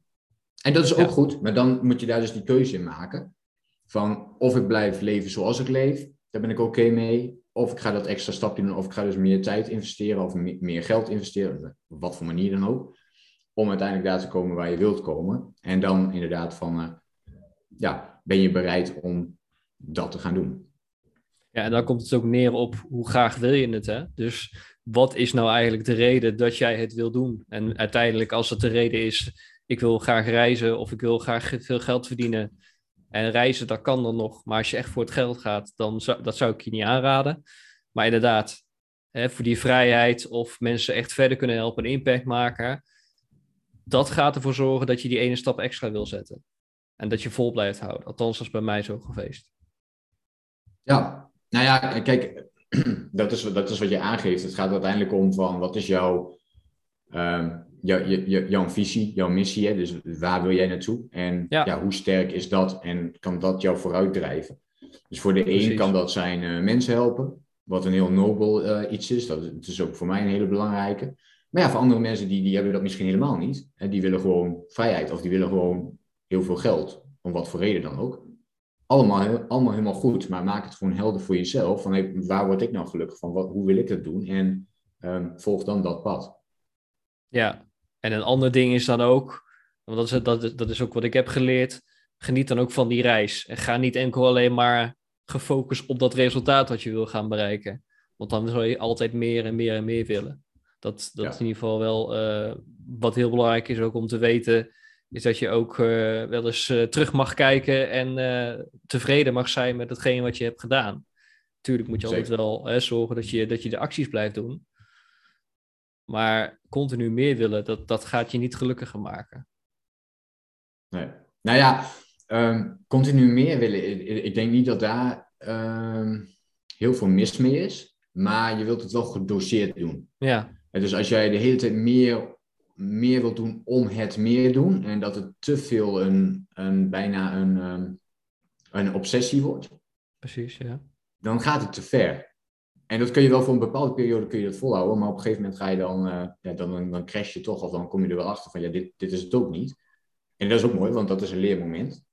En dat is ook goed, maar dan moet je daar dus die keuze in maken. Van of ik blijf leven zoals ik leef, daar ben ik oké mee. Of ik ga dat extra stapje doen, of ik ga dus meer tijd investeren of meer geld investeren, op wat voor manier dan ook. Om uiteindelijk daar te komen waar je wilt komen. En dan inderdaad van, uh, ja, ben je bereid om dat te gaan doen. Ja, en dan komt het ook neer op hoe graag wil je het, hè? Dus wat is nou eigenlijk de reden dat jij het wil doen? En uiteindelijk, als het de reden is ik wil graag reizen of ik wil graag veel geld verdienen. En reizen, dat kan dan nog. Maar als je echt voor het geld gaat, dan zou, dat zou ik je niet aanraden. Maar inderdaad, hè, voor die vrijheid of mensen echt verder kunnen helpen en impact maken. Dat gaat ervoor zorgen dat je die ene stap extra wil zetten. En dat je vol blijft houden. Althans, dat is bij mij zo geweest. Ja, nou ja, kijk, dat is, dat is wat je aangeeft. Het gaat uiteindelijk om van wat is jouw ehm, jou, jou, jouw visie, jouw missie. Hè? Dus waar wil jij naartoe? En ja. hoe sterk is dat en kan dat jou vooruit drijven? Dus voor de een kan dat zijn uh, mensen helpen, wat een heel nobel uh, iets is. Dat, is ook voor mij een hele belangrijke. Maar ja, voor andere mensen die, die hebben dat misschien helemaal niet. Die willen gewoon vrijheid of die willen gewoon heel veel geld, om wat voor reden dan ook. Allemaal, allemaal helemaal goed, maar maak het gewoon helder voor jezelf. Van hey, waar word ik nou gelukkig van? Wat, hoe wil ik het doen? En um, volg dan dat pad. Ja, en een ander ding is dan ook, want dat is, dat, dat is ook wat ik heb geleerd, geniet dan ook van die reis. En ga niet enkel alleen maar gefocust op dat resultaat wat je wil gaan bereiken. Want dan zal je altijd meer en meer en meer willen. Dat, dat is in ieder geval wel uh, wat heel belangrijk is ook om te weten, is dat je ook uh, wel eens uh, terug mag kijken en tevreden mag zijn met hetgeen wat je hebt gedaan. Tuurlijk moet je Zeker. altijd wel hè, zorgen dat je, dat je de acties blijft doen. Maar continu meer willen, dat, dat gaat je niet gelukkiger maken. Nee. Nou ja, um, continu meer willen. Ik, ik, denk niet dat daar um, heel veel mis mee is. Maar je wilt het wel gedoseerd doen. Ja. En dus als jij de hele tijd meer, meer wilt doen om het meer doen. En dat het te veel een, een bijna een, um, een obsessie wordt. Precies, ja. Dan gaat het te ver. En dat kun je wel voor een bepaalde periode kun je dat volhouden, maar op een gegeven moment ga je dan, uh, ja, dan, dan crash je toch, of dan kom je er wel achter van, ja, dit, dit is het ook niet. En dat is ook mooi, want dat is een leermoment.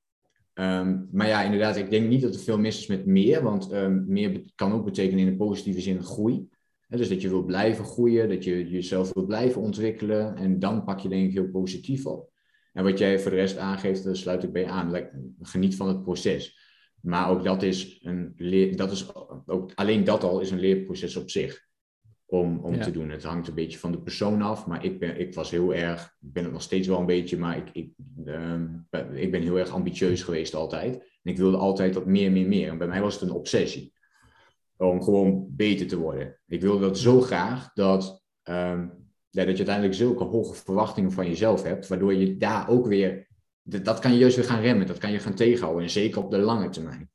Um, maar ja, inderdaad, ik denk niet dat er veel mis is met meer, want um, meer kan ook betekenen in een positieve zin groei. Dus dat je wil blijven groeien, dat je jezelf wil blijven ontwikkelen, en dan pak je denk ik heel positief op. En wat jij voor de rest aangeeft, daar sluit ik bij aan. Geniet van het proces. Maar ook dat is een leer, dat is ook, alleen dat al is een leerproces op zich om, om te doen. Het hangt een beetje van de persoon af, maar ik, ben, ik was heel erg, ik ben het nog steeds wel een beetje, maar ik, ik, uh, ik ben heel erg ambitieus geweest altijd. En ik wilde altijd wat meer, meer, meer. En bij mij was het een obsessie om gewoon beter te worden. Ik wilde dat zo graag dat, um, ja, dat je uiteindelijk zulke hoge verwachtingen van jezelf hebt, waardoor je daar ook weer dat kan je juist weer gaan remmen, dat kan je gaan tegenhouden. En zeker op de lange termijn.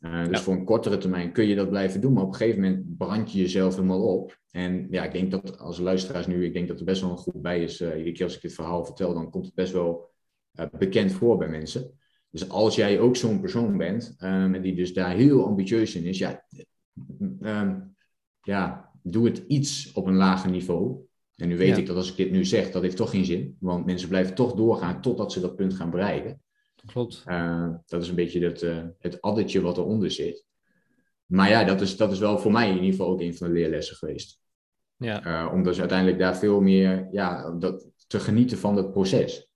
Uh, dus voor een kortere termijn kun je dat blijven doen, maar op een gegeven moment brand je jezelf helemaal op. En ja, ik denk dat als luisteraars nu, ik denk dat er best wel een goed bij is. Uh, iedere keer als ik dit verhaal vertel, dan komt het best wel uh, bekend voor bij mensen. Dus als jij ook zo'n persoon bent, um, en die dus daar heel ambitieus in is, ja, um, ja, doe het iets op een lager niveau. En nu weet ik dat als ik dit nu zeg, dat heeft toch geen zin. Want mensen blijven toch doorgaan totdat ze dat punt gaan bereiken. Klopt. Uh, dat is een beetje dat, uh, het addertje wat eronder zit. Maar ja, dat is, dat is wel voor mij in ieder geval ook een van de leerlessen geweest. Ja. Uh, om dus uiteindelijk daar veel meer ja, dat, te genieten van het proces.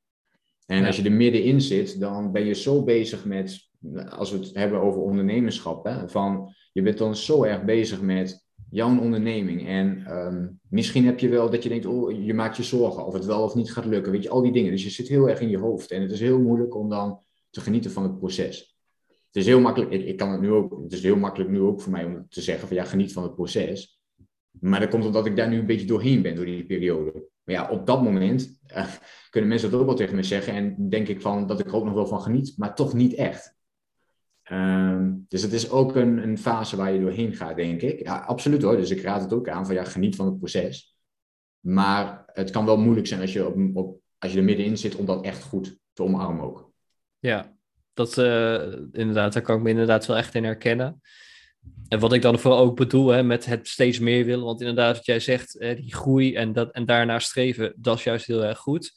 En als je er middenin zit, dan ben je zo bezig met, als we het hebben over ondernemerschap, hè, van je bent dan zo erg bezig met jouw onderneming. En um, misschien heb je wel dat je denkt, oh, je maakt je zorgen of het wel of niet gaat lukken. Weet je, al die dingen. Dus je zit heel erg in je hoofd. En het is heel moeilijk om dan te genieten van het proces. Het is heel makkelijk, ik, kan het nu ook, het is heel makkelijk nu ook voor mij om te zeggen van ja, geniet van het proces. Maar dat komt omdat ik daar nu een beetje doorheen ben door die periode. Maar ja, op dat moment uh, kunnen mensen dat ook wel tegen me zeggen. En denk ik van dat ik er ook nog wel van geniet, maar toch niet echt. Um, dus het is ook een, een, fase waar je doorheen gaat, denk ik. Ja, absoluut hoor. Dus ik raad het ook aan van ja, geniet van het proces. Maar het kan wel moeilijk zijn als je, op, als je er middenin zit om dat echt goed te omarmen ook. Ja, dat uh, inderdaad, daar kan ik me inderdaad wel echt in herkennen. En wat ik dan vooral ook bedoel hè, met het steeds meer willen, want inderdaad, wat jij zegt, hè, die groei en, dat, en daarna streven, dat is juist heel erg goed.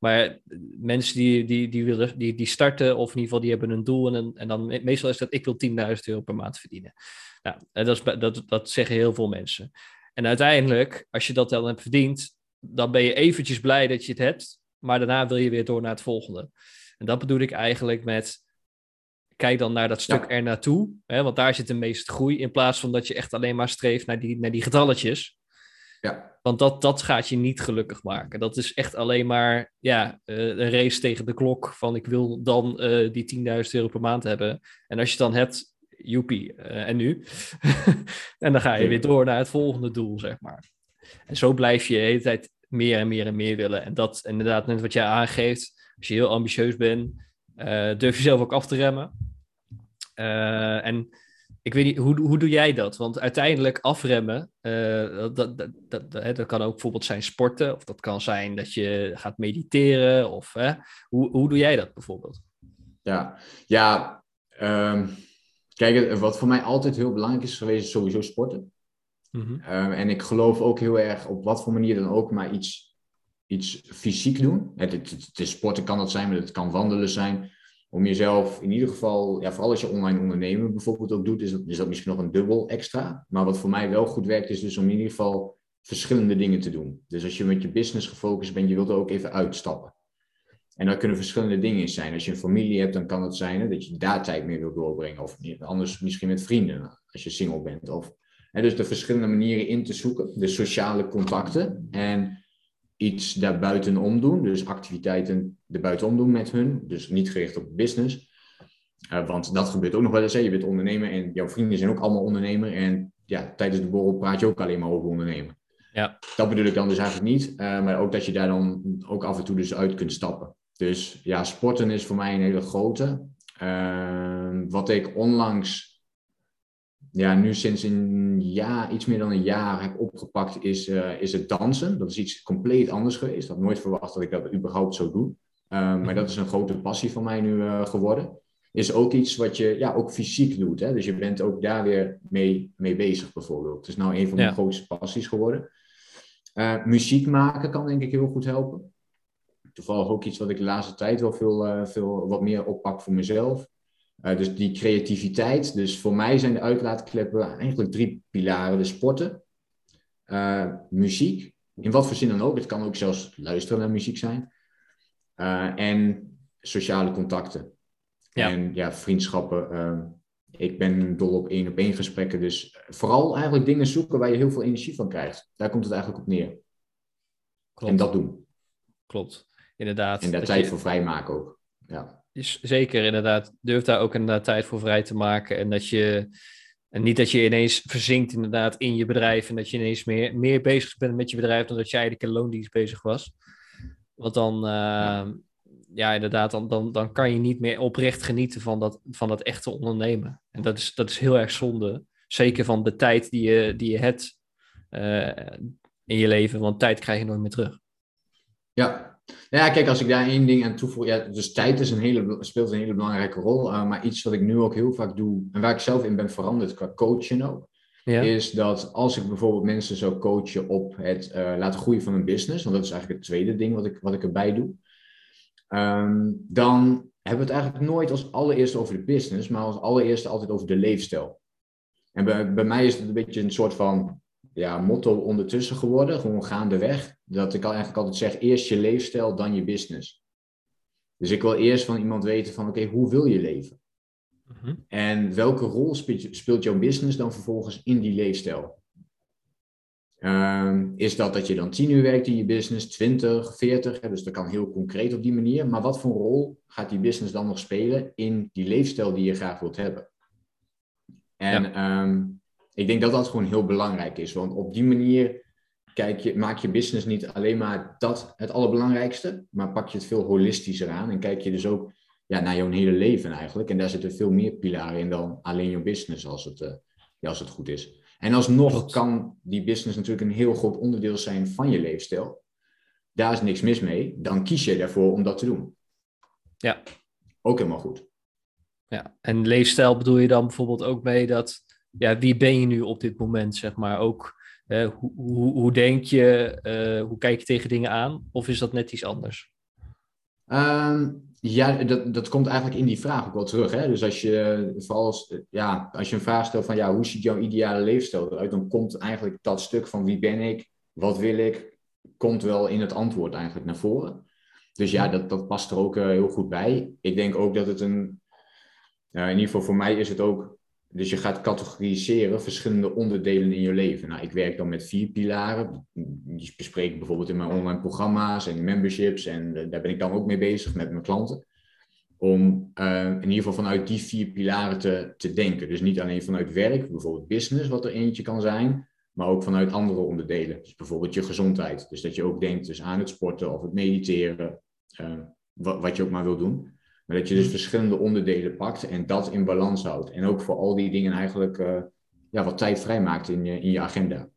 Maar mensen die, die, die, willen, die, die starten, of in ieder geval die hebben een doel. En, en dan meestal is dat ik wil 10.000 euro per maand verdienen. Nou, dat, is, dat, dat zeggen heel veel mensen. En uiteindelijk, als je dat dan hebt verdiend, dan ben je eventjes blij dat je het hebt. Maar daarna wil je weer door naar het volgende. En dat bedoel ik eigenlijk met. Kijk dan naar dat stuk ja. er naartoe. Hè, want daar zit de meeste groei. In plaats van dat je echt alleen maar streeft naar die, naar die getalletjes. Ja. Want dat, dat gaat je niet gelukkig maken. Dat is echt alleen maar ja, uh, een race tegen de klok. Van ik wil dan uh, die 10.000 euro per maand hebben. En als je het dan hebt, joepie, uh, en nu? en dan ga je weer door naar het volgende doel, zeg maar. En zo blijf je de hele tijd meer en meer en meer willen. En dat inderdaad, net wat jij aangeeft, als je heel ambitieus bent, durf je zelf ook af te remmen. en ik weet niet, hoe, hoe doe jij dat? Want uiteindelijk afremmen, uh, dat, dat, dat, dat, dat, kan ook bijvoorbeeld zijn sporten, of dat kan zijn dat je gaat mediteren, of hè? Hoe, hoe doe jij dat bijvoorbeeld? Ja, ja um, kijk, wat voor mij altijd heel belangrijk is geweest, is sowieso sporten. Mm -hmm. um, en ik geloof ook heel erg op wat voor manier dan ook, maar iets, iets fysiek doen. Het, het, het, het sporten kan dat zijn, maar het kan wandelen zijn om jezelf in ieder geval, ja, vooral als je online ondernemen bijvoorbeeld ook doet, is dat, is dat misschien nog een dubbel extra. Maar wat voor mij wel goed werkt, is dus om in ieder geval verschillende dingen te doen. Dus als je met je business gefocust bent, je wilt er ook even uitstappen. En dat kunnen verschillende dingen zijn. Als je een familie hebt, dan kan het zijn hè, dat je daar tijd mee wilt doorbrengen. Of anders misschien met vrienden, als je single bent. Of En dus de verschillende manieren in te zoeken, de sociale contacten en iets daarbuitenom doen, dus activiteiten erbuitenom doen met hun, dus niet gericht op business. Uh, want dat gebeurt ook nog wel eens. Hè. Je bent ondernemer en jouw vrienden zijn ook allemaal ondernemer. En ja, tijdens de borrel praat je ook alleen maar over ondernemen. Ja. Dat bedoel ik dan dus eigenlijk niet. Uh, maar ook dat je daar dan ook af en toe dus uit kunt stappen. Dus ja, sporten is voor mij een hele grote. Uh, wat ik onlangs, ja, nu sinds een jaar, iets meer dan een jaar heb opgepakt, is, uh, is het dansen. Dat is iets compleet anders geweest. Ik had nooit verwacht dat ik dat überhaupt zou doen. maar dat is een grote passie van mij nu geworden is ook iets wat je ja, ook fysiek doet. Hè? Dus je bent ook daar weer mee, mee bezig bijvoorbeeld. Het is nou een van mijn grootste passies geworden. Uh, muziek maken kan denk ik heel goed helpen. Toevallig ook iets wat ik de laatste tijd wel veel, veel wat meer oppak voor mezelf. Uh, dus die creativiteit. Dus voor mij zijn de uitlaatkleppen eigenlijk drie pilaren. De sporten, muziek, in wat voor zin dan ook. Het kan ook zelfs luisteren naar muziek zijn. en sociale contacten. Ja. En ja, vriendschappen. Ik ben dol op één op één gesprekken. Dus vooral eigenlijk dingen zoeken waar je heel veel energie van krijgt. Daar komt het eigenlijk op neer. Klopt. En dat doen. Klopt, inderdaad. En daar tijd voor vrijmaken ook. Ja. Zeker, inderdaad. Durf daar ook inderdaad tijd voor vrij te maken. En dat je. En niet dat je ineens verzinkt inderdaad in je bedrijf. En dat je ineens meer, meer bezig bent met je bedrijf dan dat je eigenlijk in loondienst bezig was. Want dan, uh, ja, inderdaad, dan, dan, dan kan je niet meer oprecht genieten van dat, van dat echte ondernemen. En dat is, dat is heel erg zonde. Zeker van de tijd die je, die je hebt uh, in je leven, want tijd krijg je nooit meer terug. Ja. Ja, kijk, als ik daar één ding aan toevoeg, ja, dus tijd is een hele, speelt een hele belangrijke rol. Uh, maar iets wat ik nu ook heel vaak doe, en waar ik zelf in ben veranderd qua coachen ook, ja. is dat als ik bijvoorbeeld mensen zou coachen op het uh, laten groeien van een business, want dat is eigenlijk het tweede ding wat ik, wat ik erbij doe, Um, dan hebben we het eigenlijk nooit als allereerste over de business, maar als allereerste altijd over de leefstijl. En bij, bij mij is het een beetje een soort van ja, motto ondertussen geworden, gewoon gaandeweg. Dat ik al eigenlijk altijd zeg, eerst je leefstijl, dan je business. Dus ik wil eerst van iemand weten van, oké, hoe wil je leven? Mhm. En welke rol speelt, speelt jouw business dan vervolgens in die leefstijl? Um, is dat dat je dan 10 uur werkt in je business, 20, 40, hè, dus dat kan heel concreet op die manier. Maar wat voor rol gaat die business dan nog spelen in die leefstijl die je graag wilt hebben? En ja. um, ik denk dat dat gewoon heel belangrijk is, want op die manier kijk je, maak je business niet alleen maar dat het allerbelangrijkste, maar pak je het veel holistischer aan en kijk je dus ook ja, naar jouw hele leven eigenlijk. En daar zitten veel meer pilaren in dan alleen jouw business als het, uh, ja, als het goed is. En alsnog kan die business natuurlijk een heel groot onderdeel zijn van je leefstijl. Daar is niks mis mee. Dan kies je ervoor om dat te doen. Ja. Ook helemaal goed. Ja, en leefstijl bedoel je dan bijvoorbeeld ook mee dat, ja, wie ben je nu op dit moment, zeg maar? Ook, hoe, hoe, hoe, denk je, uh, hoe kijk je tegen dingen aan? Of is dat net iets anders? Um, ja, dat, dat komt eigenlijk in die vraag ook wel terug. Hè? Dus als je, vooral als, ja, als je een vraag stelt van ja, hoe ziet jouw ideale leefstijl eruit, dan komt eigenlijk dat stuk van wie ben ik, wat wil ik, komt wel in het antwoord eigenlijk naar voren. Dus ja, dat, dat past er ook uh, heel goed bij. Ik denk ook dat het een, uh, in ieder geval voor mij is het ook, dus je gaat categoriseren verschillende onderdelen in je leven. Nou, ik werk dan met vier pilaren. Die bespreek ik bijvoorbeeld in mijn online programma's en memberships. En uh, daar ben ik dan ook mee bezig met mijn klanten. Om uh, in ieder geval vanuit die vier pilaren te, te denken. Dus niet alleen vanuit werk, bijvoorbeeld business, wat er eentje kan zijn. Maar ook vanuit andere onderdelen. Dus bijvoorbeeld je gezondheid. Dus dat je ook denkt dus aan het sporten of het mediteren. Uh, wat, wat je ook maar wil doen. Maar dat je dus verschillende onderdelen pakt en dat in balans houdt. En ook voor al die dingen eigenlijk uh, ja, wat tijd vrijmaakt in je, in je agenda.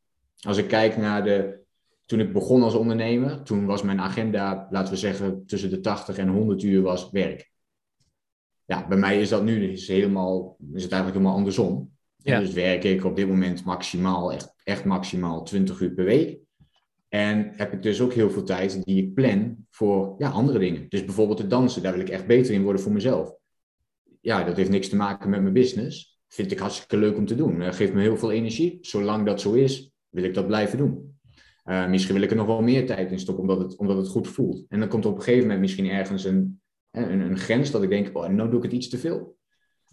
Als ik kijk naar de. Toen ik begon als ondernemer, toen was mijn agenda, laten we zeggen, tussen de 80 en 100 uur was werk. Ja, bij mij is dat nu is helemaal, is het eigenlijk helemaal andersom. Ja. Dus werk ik op dit moment maximaal, echt, echt maximaal 20 uur per week. En heb ik dus ook heel veel tijd die ik plan voor ja, andere dingen. Dus bijvoorbeeld het dansen, daar wil ik echt beter in worden voor mezelf. Ja, dat heeft niks te maken met mijn business. Vind ik hartstikke leuk om te doen. Dat geeft me heel veel energie. Zolang dat zo is, wil ik dat blijven doen. Uh, misschien wil ik er nog wel meer tijd in stoppen, omdat het, omdat het goed voelt. En dan komt er op een gegeven moment misschien ergens een, een, een grens dat ik denk, oh, nou doe ik het iets te veel.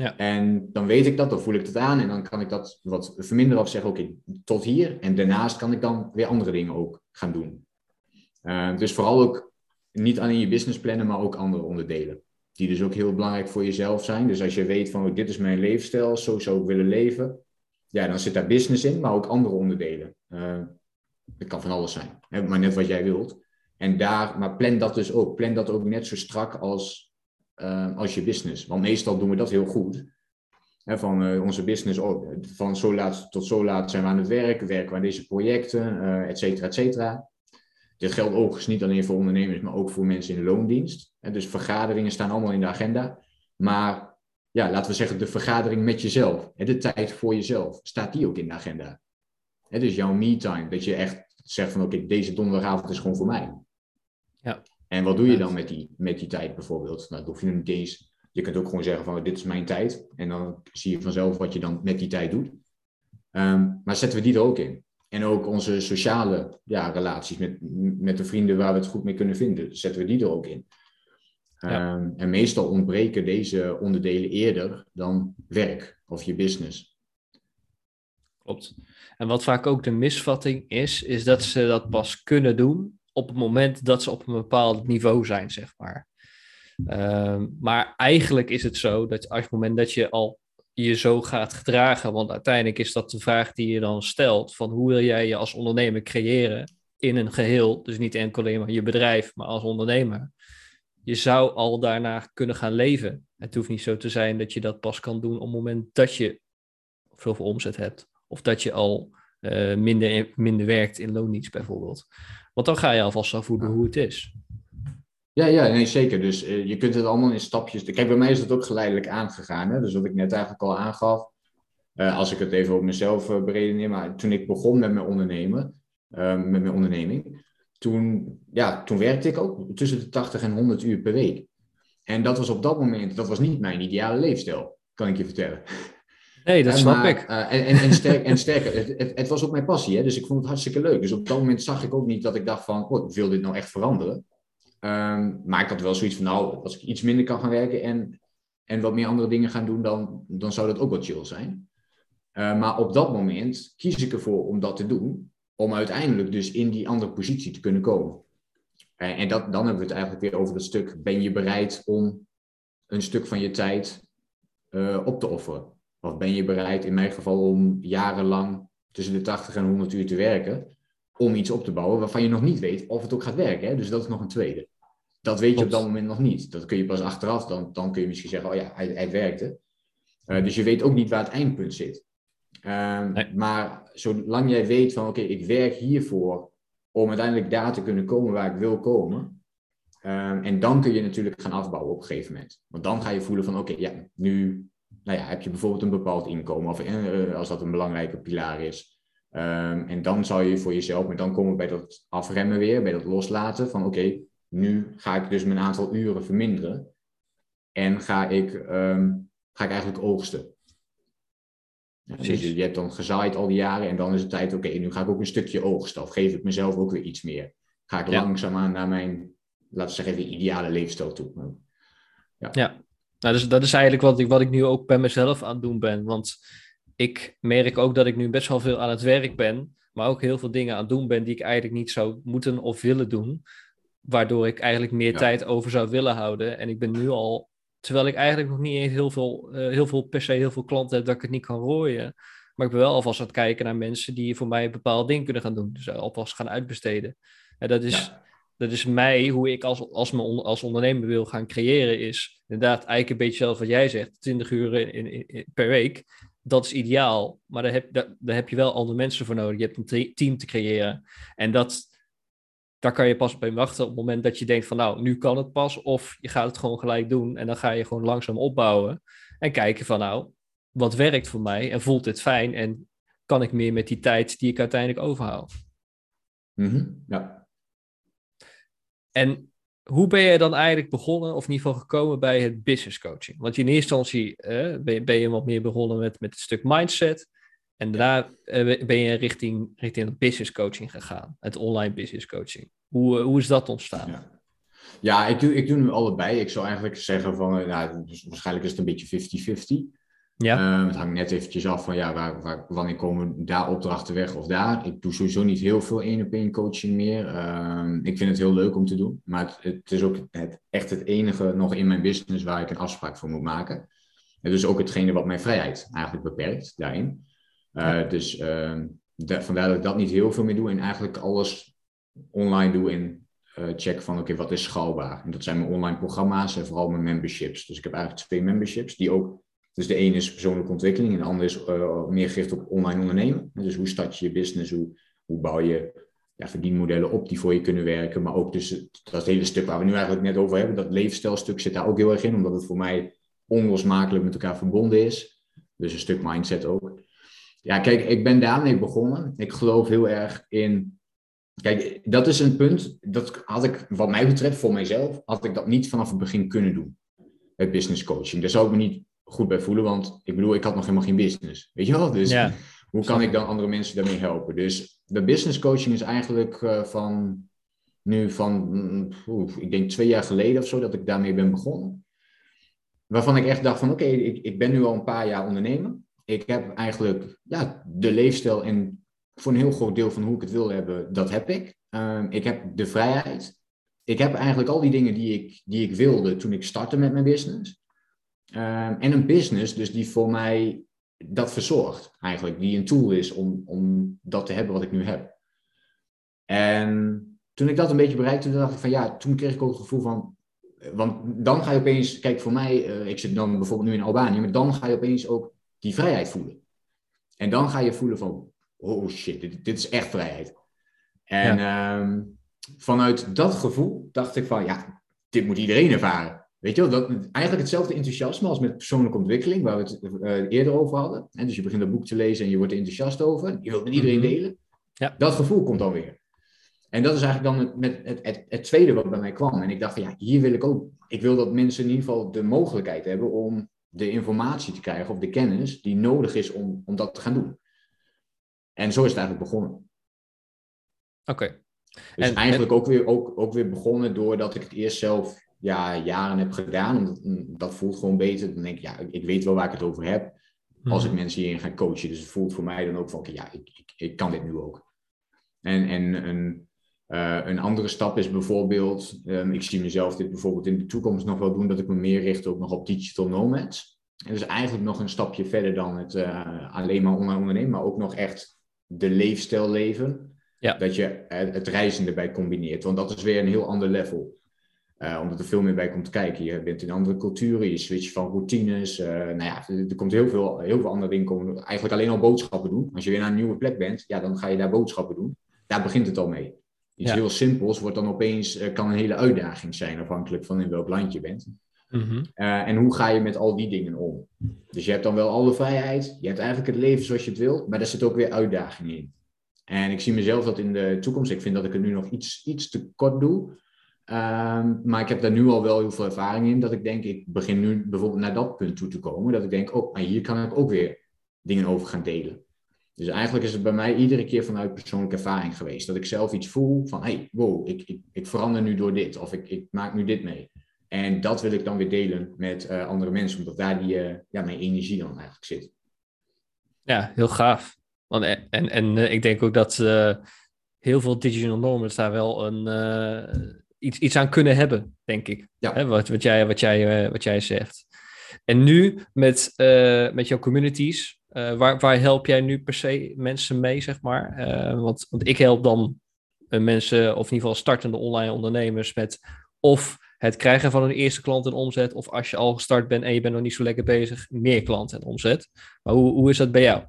Ja. En dan weet ik dat, dan voel ik het aan en dan kan ik dat wat verminderen of zeggen, oké, tot hier. En daarnaast kan ik dan weer andere dingen ook gaan doen. Uh, dus vooral ook niet alleen je business plannen, maar ook andere onderdelen. Die dus ook heel belangrijk voor jezelf zijn. Dus als je weet van, oh, dit is mijn levensstijl, zo zou ik willen leven. Ja, dan zit daar business in, maar ook andere onderdelen. Uh, het kan van alles zijn, hè, maar net wat jij wilt. En daar, maar plan dat dus ook. Plan dat ook net zo strak als, uh, als je business. Want meestal doen we dat heel goed. Hè, van uh, onze business, oh, van zo laat tot zo laat zijn we aan het werk, werken we aan deze projecten, uh, et cetera, et cetera. Dit geldt overigens niet alleen voor ondernemers, maar ook voor mensen in de loondienst. En dus vergaderingen staan allemaal in de agenda. Maar ja, laten we zeggen, de vergadering met jezelf, de tijd voor jezelf, staat die ook in de agenda? dus jouw me-time, dat je echt zegt van oké, deze donderdagavond is gewoon voor mij. Ja. En wat doe je dan met die, met die tijd bijvoorbeeld? Nou, dat hoef je niet eens. Je kunt ook gewoon zeggen van dit is mijn tijd. En dan zie je vanzelf wat je dan met die tijd doet. Ehm, maar zetten we die er ook in? En ook onze sociale ja, relaties met, met de vrienden waar we het goed mee kunnen vinden, zetten we die er ook in. Ehm, en meestal ontbreken deze onderdelen eerder dan werk of je business. Klopt. En wat vaak ook de misvatting is, is dat ze dat pas kunnen doen op het moment dat ze op een bepaald niveau zijn, zeg maar. Ehm, maar eigenlijk is het zo dat als het moment dat je al je zo gaat gedragen, want uiteindelijk is dat de vraag die je dan stelt, van hoe wil jij je als ondernemer creëren in een geheel, dus niet enkel alleen maar je bedrijf, maar als ondernemer. Je zou al daarna kunnen gaan leven. Het hoeft niet zo te zijn dat je dat pas kan doen op het moment dat je veel omzet hebt. Of dat je al uh, minder, minder werkt in loondienst bijvoorbeeld. Want dan ga je alvast al voeden hoe het is. Ja, ja nee, zeker. Dus uh, je kunt het allemaal in stapjes. Kijk, bij mij is het ook geleidelijk aangegaan. Hè? Dus wat ik net eigenlijk al aangaf. Uh, als ik het even op mezelf uh, beredeneer. Maar toen ik begon met mijn ondernemen, met mijn onderneming. Toen, ja, toen werkte ik ook tussen de 80 en 100 uur per week. En dat was op dat moment, dat was niet mijn ideale leefstijl, kan ik je vertellen. Nee, dat snap ik. Uh, en, en, en, sterk, en sterker, het, het, het, was ook mijn passie, hè? dus ik vond het hartstikke leuk. Dus op dat moment zag ik ook niet dat ik dacht van, oh, ik wil dit nou echt veranderen. Um, maar ik had wel zoiets van, nou, als ik iets minder kan gaan werken en, en wat meer andere dingen gaan doen, dan, dan zou dat ook wel chill zijn. Uh, maar op dat moment kies ik ervoor om dat te doen, om uiteindelijk dus in die andere positie te kunnen komen. Uh, en dat, dan hebben we het eigenlijk weer over het stuk, ben je bereid om een stuk van je tijd op te offeren? Of ben je bereid, in mijn geval, om jarenlang tussen de 80 en 100 uur te werken, om iets op te bouwen waarvan je nog niet weet of het ook gaat werken. Hè? Dus dat is nog een tweede. Dat weet je op dat moment nog niet. Dat kun je pas achteraf, dan, dan kun je misschien zeggen, oh ja, hij, hij werkte. Uh, dus je weet ook niet waar het eindpunt zit. Um, Maar zolang jij weet van, oké, ik werk hiervoor om uiteindelijk daar te kunnen komen waar ik wil komen. Um, en dan kun je natuurlijk gaan afbouwen op een gegeven moment. Want dan ga je voelen van, oké, ja, nu nou ja, heb je bijvoorbeeld een bepaald inkomen, of uh, als dat een belangrijke pilaar is. Um, en dan zou je voor jezelf, maar dan komen we bij dat afremmen weer, bij dat loslaten van oké, nu ga ik dus mijn aantal uren verminderen en ga ik, um, ga ik eigenlijk oogsten. Ja, dus je, je, hebt dan gezaaid al die jaren en dan is het tijd, oké, nu ga ik ook een stukje oogsten of geef ik mezelf ook weer iets meer. Ga ik ja. langzaamaan naar mijn, laten we zeggen, ideale leefstijl toe. Ja. ja. Nou, dus dat is eigenlijk wat ik, wat ik nu ook bij mezelf aan het doen ben. Want ik merk ook dat ik nu best wel veel aan het werk ben, maar ook heel veel dingen aan het doen ben die ik eigenlijk niet zou moeten of willen doen. Waardoor ik eigenlijk meer tijd over zou willen houden. En ik ben nu al, terwijl ik eigenlijk nog niet heel veel, uh, heel veel per se heel veel klanten heb dat ik het niet kan rooien. Maar ik ben wel alvast aan het kijken naar mensen die voor mij bepaalde dingen kunnen gaan doen. Dus alvast gaan uitbesteden. En dat is, ja dat is mij, hoe ik als, als, als ondernemer wil gaan creëren, is inderdaad eigenlijk een beetje zelf wat jij zegt, 20 uur in, in, per week. Dat is ideaal, maar daar heb, daar, daar heb je wel andere mensen voor nodig. Je hebt een team te creëren. En dat, daar kan je pas bij wachten op het moment dat je denkt van nou, nu kan het pas. Of je gaat het gewoon gelijk doen en dan ga je gewoon langzaam opbouwen. En kijken van nou, wat werkt voor mij en voelt dit fijn en kan ik meer met die tijd die ik uiteindelijk overhoud. Mm Ja, en hoe ben je dan eigenlijk begonnen, of in ieder geval gekomen bij het business coaching? Want in eerste instantie eh, ben, ben, je wat meer begonnen met, met het stuk mindset. En daarna uh, ben je richting, richting het business coaching gegaan, het online business coaching. Hoe, uh, hoe is dat ontstaan? Ja. Ja, ik doe, ik doe nu allebei. Ik zou eigenlijk zeggen van, nou, dus waarschijnlijk is het een beetje 50-50. Ja. Uh, het hangt net eventjes af van ja, waar, waar, wanneer komen daar opdrachten weg of daar. Ik doe sowieso niet heel veel één op één coaching meer. Uh, ik vind het heel leuk om te doen. Maar het, het is ook het, echt het enige nog in mijn business waar ik een afspraak voor moet maken. En dus ook hetgene wat mijn vrijheid eigenlijk beperkt daarin. Uh, Dus ehm, vandaar dat ik dat niet heel veel meer doe en eigenlijk alles online doe en uh, check van oké, wat is schaalbaar. En dat zijn mijn online programma's en vooral mijn memberships. Dus ik heb eigenlijk twee memberships die ook dus de ene is persoonlijke ontwikkeling en de andere is uh, meer gericht op online ondernemen. Dus hoe start je je business, hoe, hoe bouw je ja, verdienmodellen op die voor je kunnen werken. Maar ook dus dat hele stuk waar we nu eigenlijk net over hebben, dat leefstijlstuk zit daar ook heel erg in, omdat het voor mij onlosmakelijk met elkaar verbonden is. Dus een stuk mindset ook. Ja, kijk, ik ben daarmee begonnen. Ik geloof heel erg in. Kijk, dat is een punt. Dat had ik, wat mij betreft, voor mijzelf, had ik dat niet vanaf het begin kunnen doen. Het business coaching. Daar zou ik me niet goed bij voelen, want ik bedoel, ik had nog helemaal geen business. Weet je wel? Dus hoe kan ik dan andere mensen daarmee helpen? Dus de business coaching is eigenlijk uh, van nu van, oef, ik denk twee jaar geleden of zo, dat ik daarmee ben begonnen. Waarvan ik echt dacht van, oké, ik, ik ben nu al een paar jaar ondernemer. Ik heb eigenlijk ja, de leefstijl en voor een heel groot deel van hoe ik het wil hebben, dat heb ik. Um, ik heb de vrijheid. Ik heb eigenlijk al die dingen die ik, die ik wilde toen ik startte met mijn business. Ehm, en een business dus die voor mij dat verzorgt, eigenlijk. Die een tool is om, om dat te hebben wat ik nu heb. En toen ik dat een beetje bereikte, dacht ik van ja, toen kreeg ik ook het gevoel van. Want dan ga je opeens, kijk voor mij, uh, ik zit dan bijvoorbeeld nu in Albanië, maar dan ga je opeens ook die vrijheid voelen. En dan ga je voelen van, oh shit, dit, dit is echt vrijheid. En ehm, vanuit dat gevoel dacht ik van, ja, dit moet iedereen ervaren. Weet je wel, dat, eigenlijk hetzelfde enthousiasme als met persoonlijke ontwikkeling, waar we het uh, eerder over hadden. En dus je begint een boek te lezen en je wordt er enthousiast over. Je wilt met iedereen mhm. delen. Ja. Dat gevoel komt dan weer. En dat is eigenlijk dan het, met het, het, het, tweede wat bij mij kwam. En ik dacht van ja, hier wil ik ook. Ik wil dat mensen in ieder geval de mogelijkheid hebben om de informatie te krijgen of de kennis die nodig is om, om dat te gaan doen. En zo is het eigenlijk begonnen. Oké. Dus en, eigenlijk Ook, weer, ook, ook weer begonnen doordat ik het eerst zelf ja, jaren heb gedaan. Omdat, mm, dat voelt gewoon beter. Dan denk ik, ja, ik weet wel waar ik het over heb. Als ik mhm. mensen hierin ga coachen. Dus het voelt voor mij dan ook van, ja, ik, ik, ik kan dit nu ook. En, en een, uh, een andere stap is bijvoorbeeld, um, ik zie mezelf dit bijvoorbeeld in de toekomst nog wel doen, dat ik me meer richt ook nog op digital nomads. En dus eigenlijk nog een stapje verder dan het uh, alleen maar online ondernemen, maar ook nog echt de leefstijl leven. Ja. Dat je het reizen erbij combineert, want dat is weer een heel ander level. Uh, omdat er veel meer bij komt kijken. Je bent in andere culturen, je switcht van routines. Uh, nou ja, er, komt heel veel, heel veel andere dingen komen. Eigenlijk alleen al boodschappen doen. Als je weer naar een nieuwe plek bent, ja, dan ga je daar boodschappen doen. Daar begint het al mee. Iets heel simpels wordt dan opeens, uh, kan een hele uitdaging zijn, afhankelijk van in welk land je bent. Mm en hoe ga je met al die dingen om? Dus je hebt dan wel alle vrijheid, je hebt eigenlijk het leven zoals je het wilt, maar daar zit ook weer uitdagingen in. En ik zie mezelf dat in de toekomst, ik vind dat ik het nu nog iets, iets te kort doe. Um, maar ik heb daar nu al wel heel veel ervaring in. Dat ik denk, ik begin nu bijvoorbeeld naar dat punt toe te komen. Dat ik denk, oh, maar hier kan ik ook weer dingen over gaan delen. Dus eigenlijk is het bij mij iedere keer vanuit persoonlijke ervaring geweest. Dat ik zelf iets voel van, hey, wow, ik, ik, ik verander nu door dit. Of ik, ik maak nu dit mee. En dat wil ik dan weer delen met uh, andere mensen. Omdat daar die, uh, ja, mijn energie dan eigenlijk zit. Ja, heel gaaf. Want, en en, en ik denk ook dat heel veel digital normen daar wel een iets, iets aan kunnen hebben, denk ik. Ja. Hè, wat, wat, jij, wat, jij, uh, wat jij zegt. En nu met, uh, met jouw communities, uh, waar, waar help jij nu per se mensen mee, zeg maar? want, want ik help dan mensen, of in ieder geval startende online ondernemers, met of het krijgen van een eerste klant en omzet, of als je al gestart bent en je bent nog niet zo lekker bezig, meer klant en omzet. Maar hoe, hoe is dat bij jou?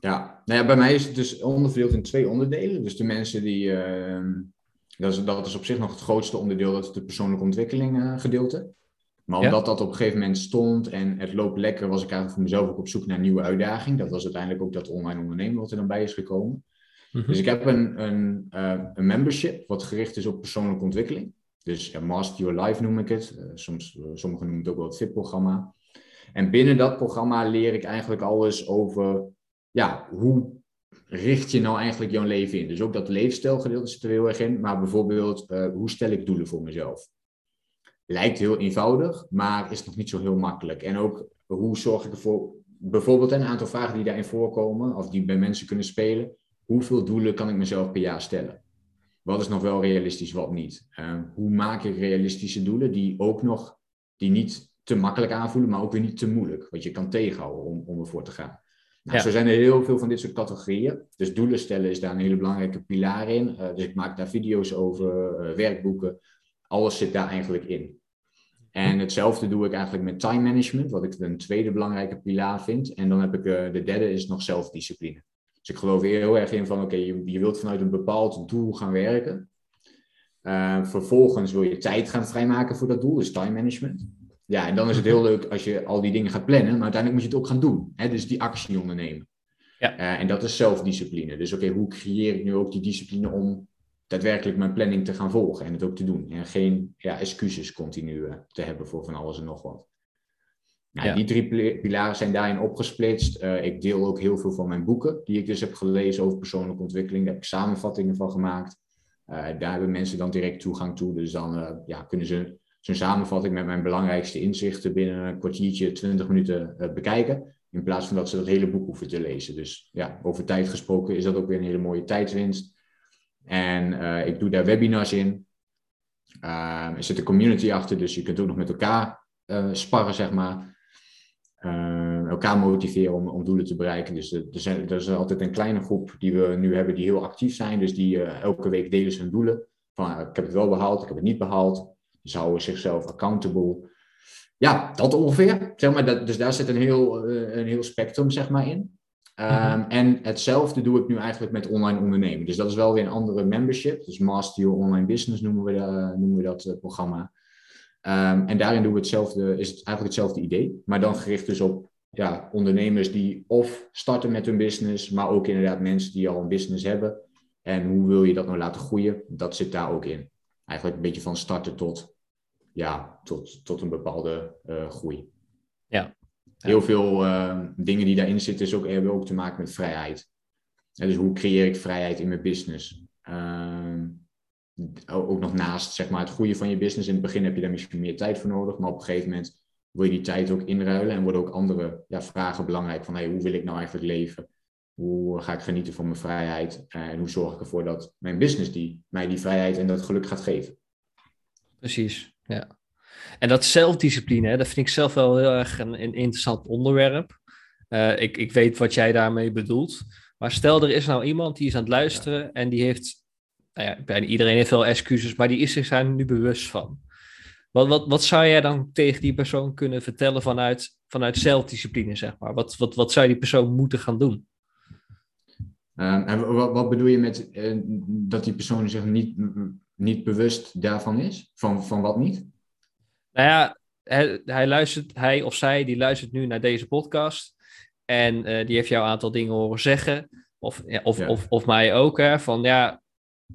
Ja, nou ja, bij mij is het dus onderverdeeld in twee onderdelen. Dus de mensen die ehm, dat is, dat is op zich nog het grootste onderdeel, dat is de persoonlijke ontwikkeling uh, gedeelte. Maar omdat dat op een gegeven moment stond en het loopt lekker, was ik eigenlijk voor mezelf ook op zoek naar een nieuwe uitdaging. Dat was uiteindelijk ook dat online ondernemen wat er dan bij is gekomen. Mhm. Dus ik heb een, een, uh, een membership wat gericht is op persoonlijke ontwikkeling. Dus uh, Master Your Life noem ik het. soms, sommigen noemen het ook wel het VIP-programma. En binnen dat programma leer ik eigenlijk alles over ja, hoe richt je nou eigenlijk jouw leven in? Dus ook dat leefstijlgedeelte zit er heel erg in. Maar bijvoorbeeld, uh, hoe stel ik doelen voor mezelf? Lijkt heel eenvoudig, maar is nog niet zo heel makkelijk. En ook, hoe zorg ik ervoor... Bijvoorbeeld een aantal vragen die daarin voorkomen, of die bij mensen kunnen spelen. Hoeveel doelen kan ik mezelf per jaar stellen? Wat is nog wel realistisch, wat niet? Uh, hoe maak ik realistische doelen die ook nog, die niet te makkelijk aanvoelen, maar ook weer niet te moeilijk, wat je kan tegenhouden om, om ervoor te gaan. Nou, Zo zijn er heel veel van dit soort categorieën. Dus doelen stellen is daar een hele belangrijke pilaar in. Uh, dus ik maak daar video's over, uh, werkboeken. Alles zit daar eigenlijk in. En hetzelfde doe ik eigenlijk met time management, wat ik een tweede belangrijke pilaar vind. En dan heb ik uh, de derde is nog zelfdiscipline. Dus ik geloof heel erg in van oké, je, je, wilt vanuit een bepaald doel gaan werken. vervolgens wil je tijd gaan vrijmaken voor dat doel, dus time management. Ja, en dan is het heel leuk als je al die dingen gaat plannen, maar uiteindelijk moet je het ook gaan doen. Hè? Dus die actie ondernemen. Ja. Uh, en dat is zelfdiscipline. Dus oké, hoe creëer ik nu ook die discipline om daadwerkelijk mijn planning te gaan volgen en het ook te doen. En geen ja, excuses continu uh, te hebben voor van alles en nog wat. Nou, ja. Die drie pilaren zijn daarin opgesplitst. Uh, ik deel ook heel veel van mijn boeken, die ik dus heb gelezen over persoonlijke ontwikkeling. Daar heb ik samenvattingen van gemaakt. daar hebben mensen dan direct toegang toe. Dus dan ja, kunnen ze zo'n samenvatting met mijn belangrijkste inzichten binnen een kwartiertje, twintig minuten uh, bekijken. In plaats van dat ze dat hele boek hoeven te lezen. Dus ja, over tijd gesproken is dat ook weer een hele mooie tijdswinst. En uh, ik doe daar webinars in. Uh, er zit een community achter, dus je kunt ook nog met elkaar sparren, zeg maar. elkaar motiveren om, om doelen te bereiken. Dus er, zijn, er is altijd een kleine groep die we nu hebben die heel actief zijn. Dus die elke week delen hun doelen. Van ik heb het wel behaald, ik heb het niet behaald. Ze houden zichzelf accountable. Ja, dat ongeveer. Zeg maar, dat, dus daar zit een heel, uh, een heel spectrum zeg maar, in. Um, En hetzelfde doe ik nu eigenlijk met online ondernemen. Dus dat is wel weer een andere membership. Dus Master Your Online Business noemen we, de, noemen we dat uh, programma. Um, en daarin doen we hetzelfde, is het eigenlijk hetzelfde idee. Maar dan gericht dus op ja, ondernemers die of starten met hun business, maar ook inderdaad mensen die al een business hebben. En hoe wil je dat nou laten groeien? Dat zit daar ook in eigenlijk een beetje van starten tot, ja, tot, tot een bepaalde uh, groei. Ja. Heel veel uh, dingen die daarin zitten, is ook, hebben ook te maken met vrijheid. En dus hoe creëer ik vrijheid in mijn business? Uh, ook nog naast zeg maar, het groeien van je business. In het begin heb je daar misschien meer tijd voor nodig, maar op een gegeven moment wil je die tijd ook inruilen en worden ook andere ja, vragen belangrijk van hey, hoe wil ik nou eigenlijk leven? Hoe ga ik genieten van mijn vrijheid? En hoe zorg ik ervoor dat mijn business die, mij die vrijheid en dat geluk gaat geven? Precies, ja. En dat zelfdiscipline, dat vind ik zelf wel heel erg een, interessant onderwerp. Uh, ik, ik weet wat jij daarmee bedoelt. Maar stel, er is nou iemand die is aan het luisteren en die heeft, nou ja, bijna iedereen heeft wel excuses, maar die is zich daar nu bewust van. Wat, wat, wat zou jij dan tegen die persoon kunnen vertellen vanuit, vanuit zelfdiscipline, zeg maar? Wat, wat, wat zou die persoon moeten gaan doen? Um, en wat, wat, bedoel je met uh, dat die persoon zich niet, niet bewust daarvan is? Van, van wat niet? Nou ja, hij, hij, luistert, hij of zij die luistert nu naar deze podcast. En uh, die heeft jou een aantal dingen horen zeggen. Of, ja, of, ja. of, of mij ook. Hè, van ja,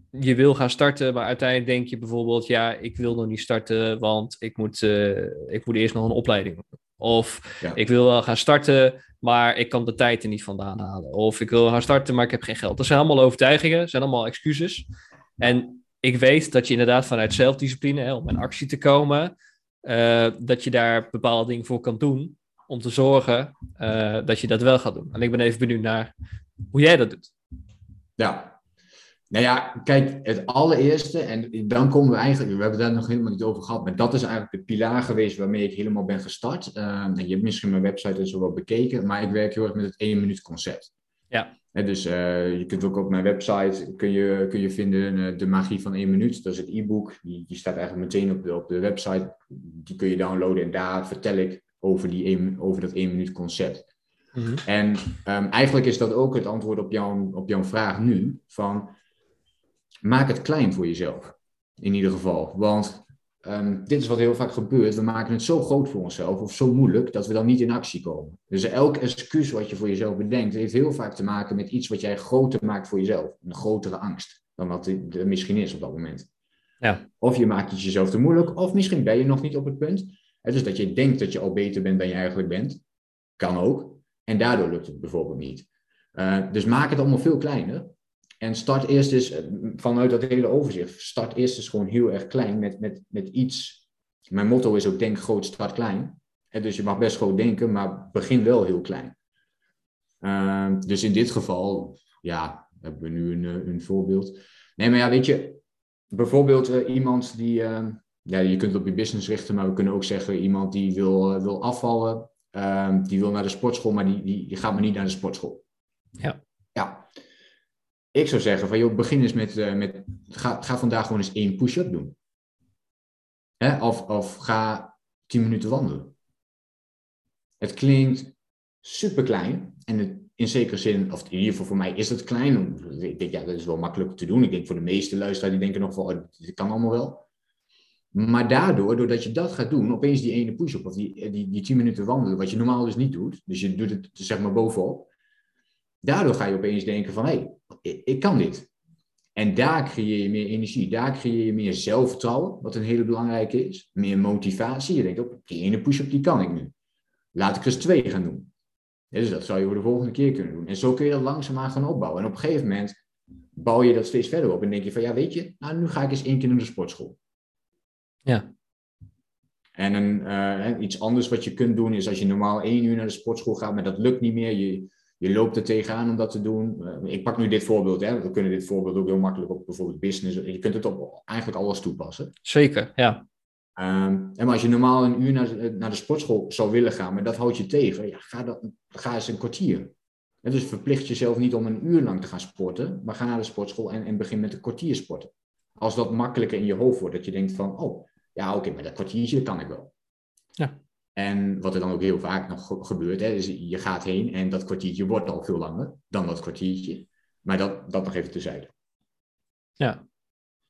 je wil gaan starten, maar uiteindelijk denk je bijvoorbeeld: ja, ik wil nog niet starten, want ik moet, uh, ik moet eerst nog een opleiding. Of ja. ik wil wel gaan starten, maar ik kan de tijd er niet vandaan halen. Of ik wil gaan starten, maar ik heb geen geld. Dat zijn allemaal overtuigingen, dat zijn allemaal excuses. En ik weet dat je inderdaad vanuit zelfdiscipline, hè, om in actie te komen, uh, dat je daar bepaalde dingen voor kan doen om te zorgen uh, dat je dat wel gaat doen. En ik ben even benieuwd naar hoe jij dat doet. Ja, nou ja, kijk, het allereerste, en dan komen we eigenlijk, we hebben daar nog helemaal niet over gehad, maar dat is eigenlijk de pilaar geweest waarmee ik helemaal ben gestart. Uh, je hebt misschien mijn website en zo wel bekeken, maar ik werk heel erg met het 1 minuut concept. Ja. En dus uh, je kunt ook op mijn website kun je, kun je vinden uh, de magie van 1 minuut. Dat is het e-book. Die, die staat eigenlijk meteen op de, op de website. Die kun je downloaden en daar vertel ik over, die 1, over dat 1 minuut concept. Mm -hmm. En um, eigenlijk is dat ook het antwoord op jouw, op jouw vraag nu. Van maak het klein voor jezelf. In ieder geval. Want um, dit is wat heel vaak gebeurt. We maken het zo groot voor onszelf of zo moeilijk dat we dan niet in actie komen. Dus elk excuus wat je voor jezelf bedenkt, heeft heel vaak te maken met iets wat jij groter maakt voor jezelf. Een grotere angst dan wat er misschien is op dat moment. Ja. Of je maakt het jezelf te moeilijk, of misschien ben je nog niet op het punt. Dus dat je denkt dat je al beter bent dan je eigenlijk bent. Kan ook. En daardoor lukt het bijvoorbeeld niet. Uh, dus maak het allemaal veel kleiner. En start eerst eens, eh, vanuit dat hele overzicht, start eerst eens gewoon heel erg klein met, met, met iets. Mijn motto is ook denk groot, start klein. En dus je mag best groot denken, maar begin wel heel klein. Uh, dus in dit geval, ja, hebben we nu een, een voorbeeld. Nee, maar ja, weet je, bijvoorbeeld uh, iemand die, uh, ja, je kunt het op je business richten, maar we kunnen ook zeggen iemand die wil, wil afvallen, ehm, die wil naar de sportschool, maar die, die, die gaat maar niet naar de sportschool. Ja. Ik zou zeggen van, joh, begin eens met, uh, met ga, ga vandaag gewoon eens één push-up doen. Hè? Of, of ga tien minuten wandelen. Het klinkt super klein en het, in zekere zin, of in ieder geval voor mij is het klein. Ik denk, ja, dat is wel makkelijk te doen. Ik denk voor de meeste luisteraars, die denken nog van, oh, dit kan allemaal wel. Maar daardoor, doordat je dat gaat doen, opeens die ene push-up of die, die, die 10 minuten wandelen, wat je normaal dus niet doet, dus je doet het zeg maar bovenop, daardoor ga je opeens denken van, hé, hey, ik, kan dit. En daar creëer je meer energie, daar creëer je meer zelfvertrouwen, wat een hele belangrijke is, meer motivatie. Je denkt, op die ene push-up, die kan ik nu. Laat ik er eens twee gaan doen. dus dat zou je voor de volgende keer kunnen doen. En zo kun je dat langzaamaan gaan opbouwen. En op een gegeven moment bouw je dat steeds verder op en denk je van, ja, weet je, nou, nu ga ik eens één keer naar de sportschool. Ja. En een, uh, iets anders wat je kunt doen is als je normaal één uur naar de sportschool gaat, maar dat lukt niet meer. Je, je loopt er tegenaan om dat te doen. Uh, ik pak nu dit voorbeeld. Hè. We kunnen dit voorbeeld ook heel makkelijk op bijvoorbeeld business. Je kunt het op eigenlijk alles toepassen. Zeker, ja. Um, en maar als je normaal een uur naar, naar de sportschool zou willen gaan, maar dat houdt je tegen, ja, ga, dat, ga eens een kwartier. En dus verplicht jezelf niet om een uur lang te gaan sporten, maar ga naar de sportschool en, en begin met een kwartier sporten. Als dat makkelijker in je hoofd wordt, dat je denkt van, oh, ja, oké, maar dat kwartiertje kan ik wel. Ja. En wat er dan ook heel vaak nog gebeurt, hè, je gaat heen en dat kwartiertje wordt al veel langer dan dat kwartiertje. Maar dat, dat nog even terzijde. Ja,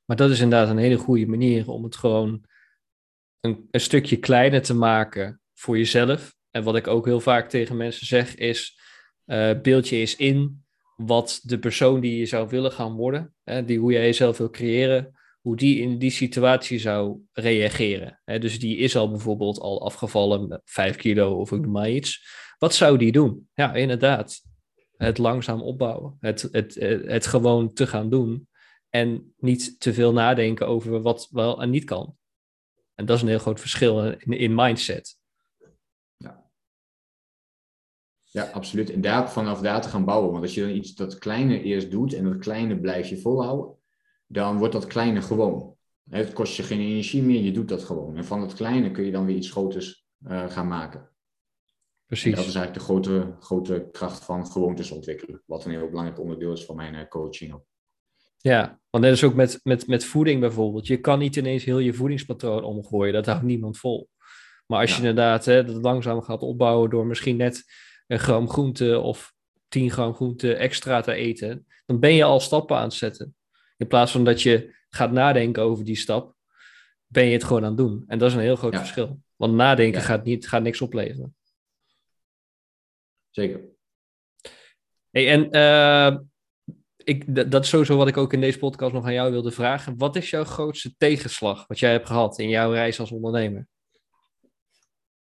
maar dat is inderdaad een hele goede manier om het gewoon een, een stukje kleiner te maken voor jezelf. En wat ik ook heel vaak tegen mensen zeg is, uh, beeld je eens in wat de persoon die je zou willen gaan worden, hè, die, hoe jij jezelf wil creëren, hoe die in die situatie zou reageren. dus die is al bijvoorbeeld al afgevallen met 5 kilo of ik maar iets. Wat zou die doen? Ja, inderdaad. Het langzaam opbouwen. Het, het, het, gewoon te gaan doen. En niet te veel nadenken over wat wel en niet kan. En dat is een heel groot verschil in, in mindset. Ja. ja, absoluut. En daar, vanaf daar te gaan bouwen. Want als je dan iets dat kleine eerst doet en dat kleine blijf je volhouden, dan wordt dat kleine gewoon. Het kost je geen energie meer, je doet dat gewoon. En van het kleine kun je dan weer iets groters uh, gaan maken. Precies. En dat is eigenlijk de grote, grote kracht van gewoontes ontwikkelen. Wat een heel belangrijk onderdeel is van mijn uh, coaching. Ja, want net is ook met, met, met voeding bijvoorbeeld. Je kan niet ineens heel je voedingspatroon omgooien. Dat houdt niemand vol. Maar als je inderdaad hè, dat langzaam gaat opbouwen door misschien net een gram groente of 10 gram groente extra te eten, dan ben je al stappen aan het zetten. In plaats van dat je gaat nadenken over die stap, ben je het gewoon aan het doen. En dat is een heel groot verschil. Want nadenken gaat, niet, gaat niks opleveren. Zeker. Hey, en uh, ik, dat is sowieso wat ik ook in deze podcast nog aan jou wilde vragen. Wat is jouw grootste tegenslag wat jij hebt gehad in jouw reis als ondernemer?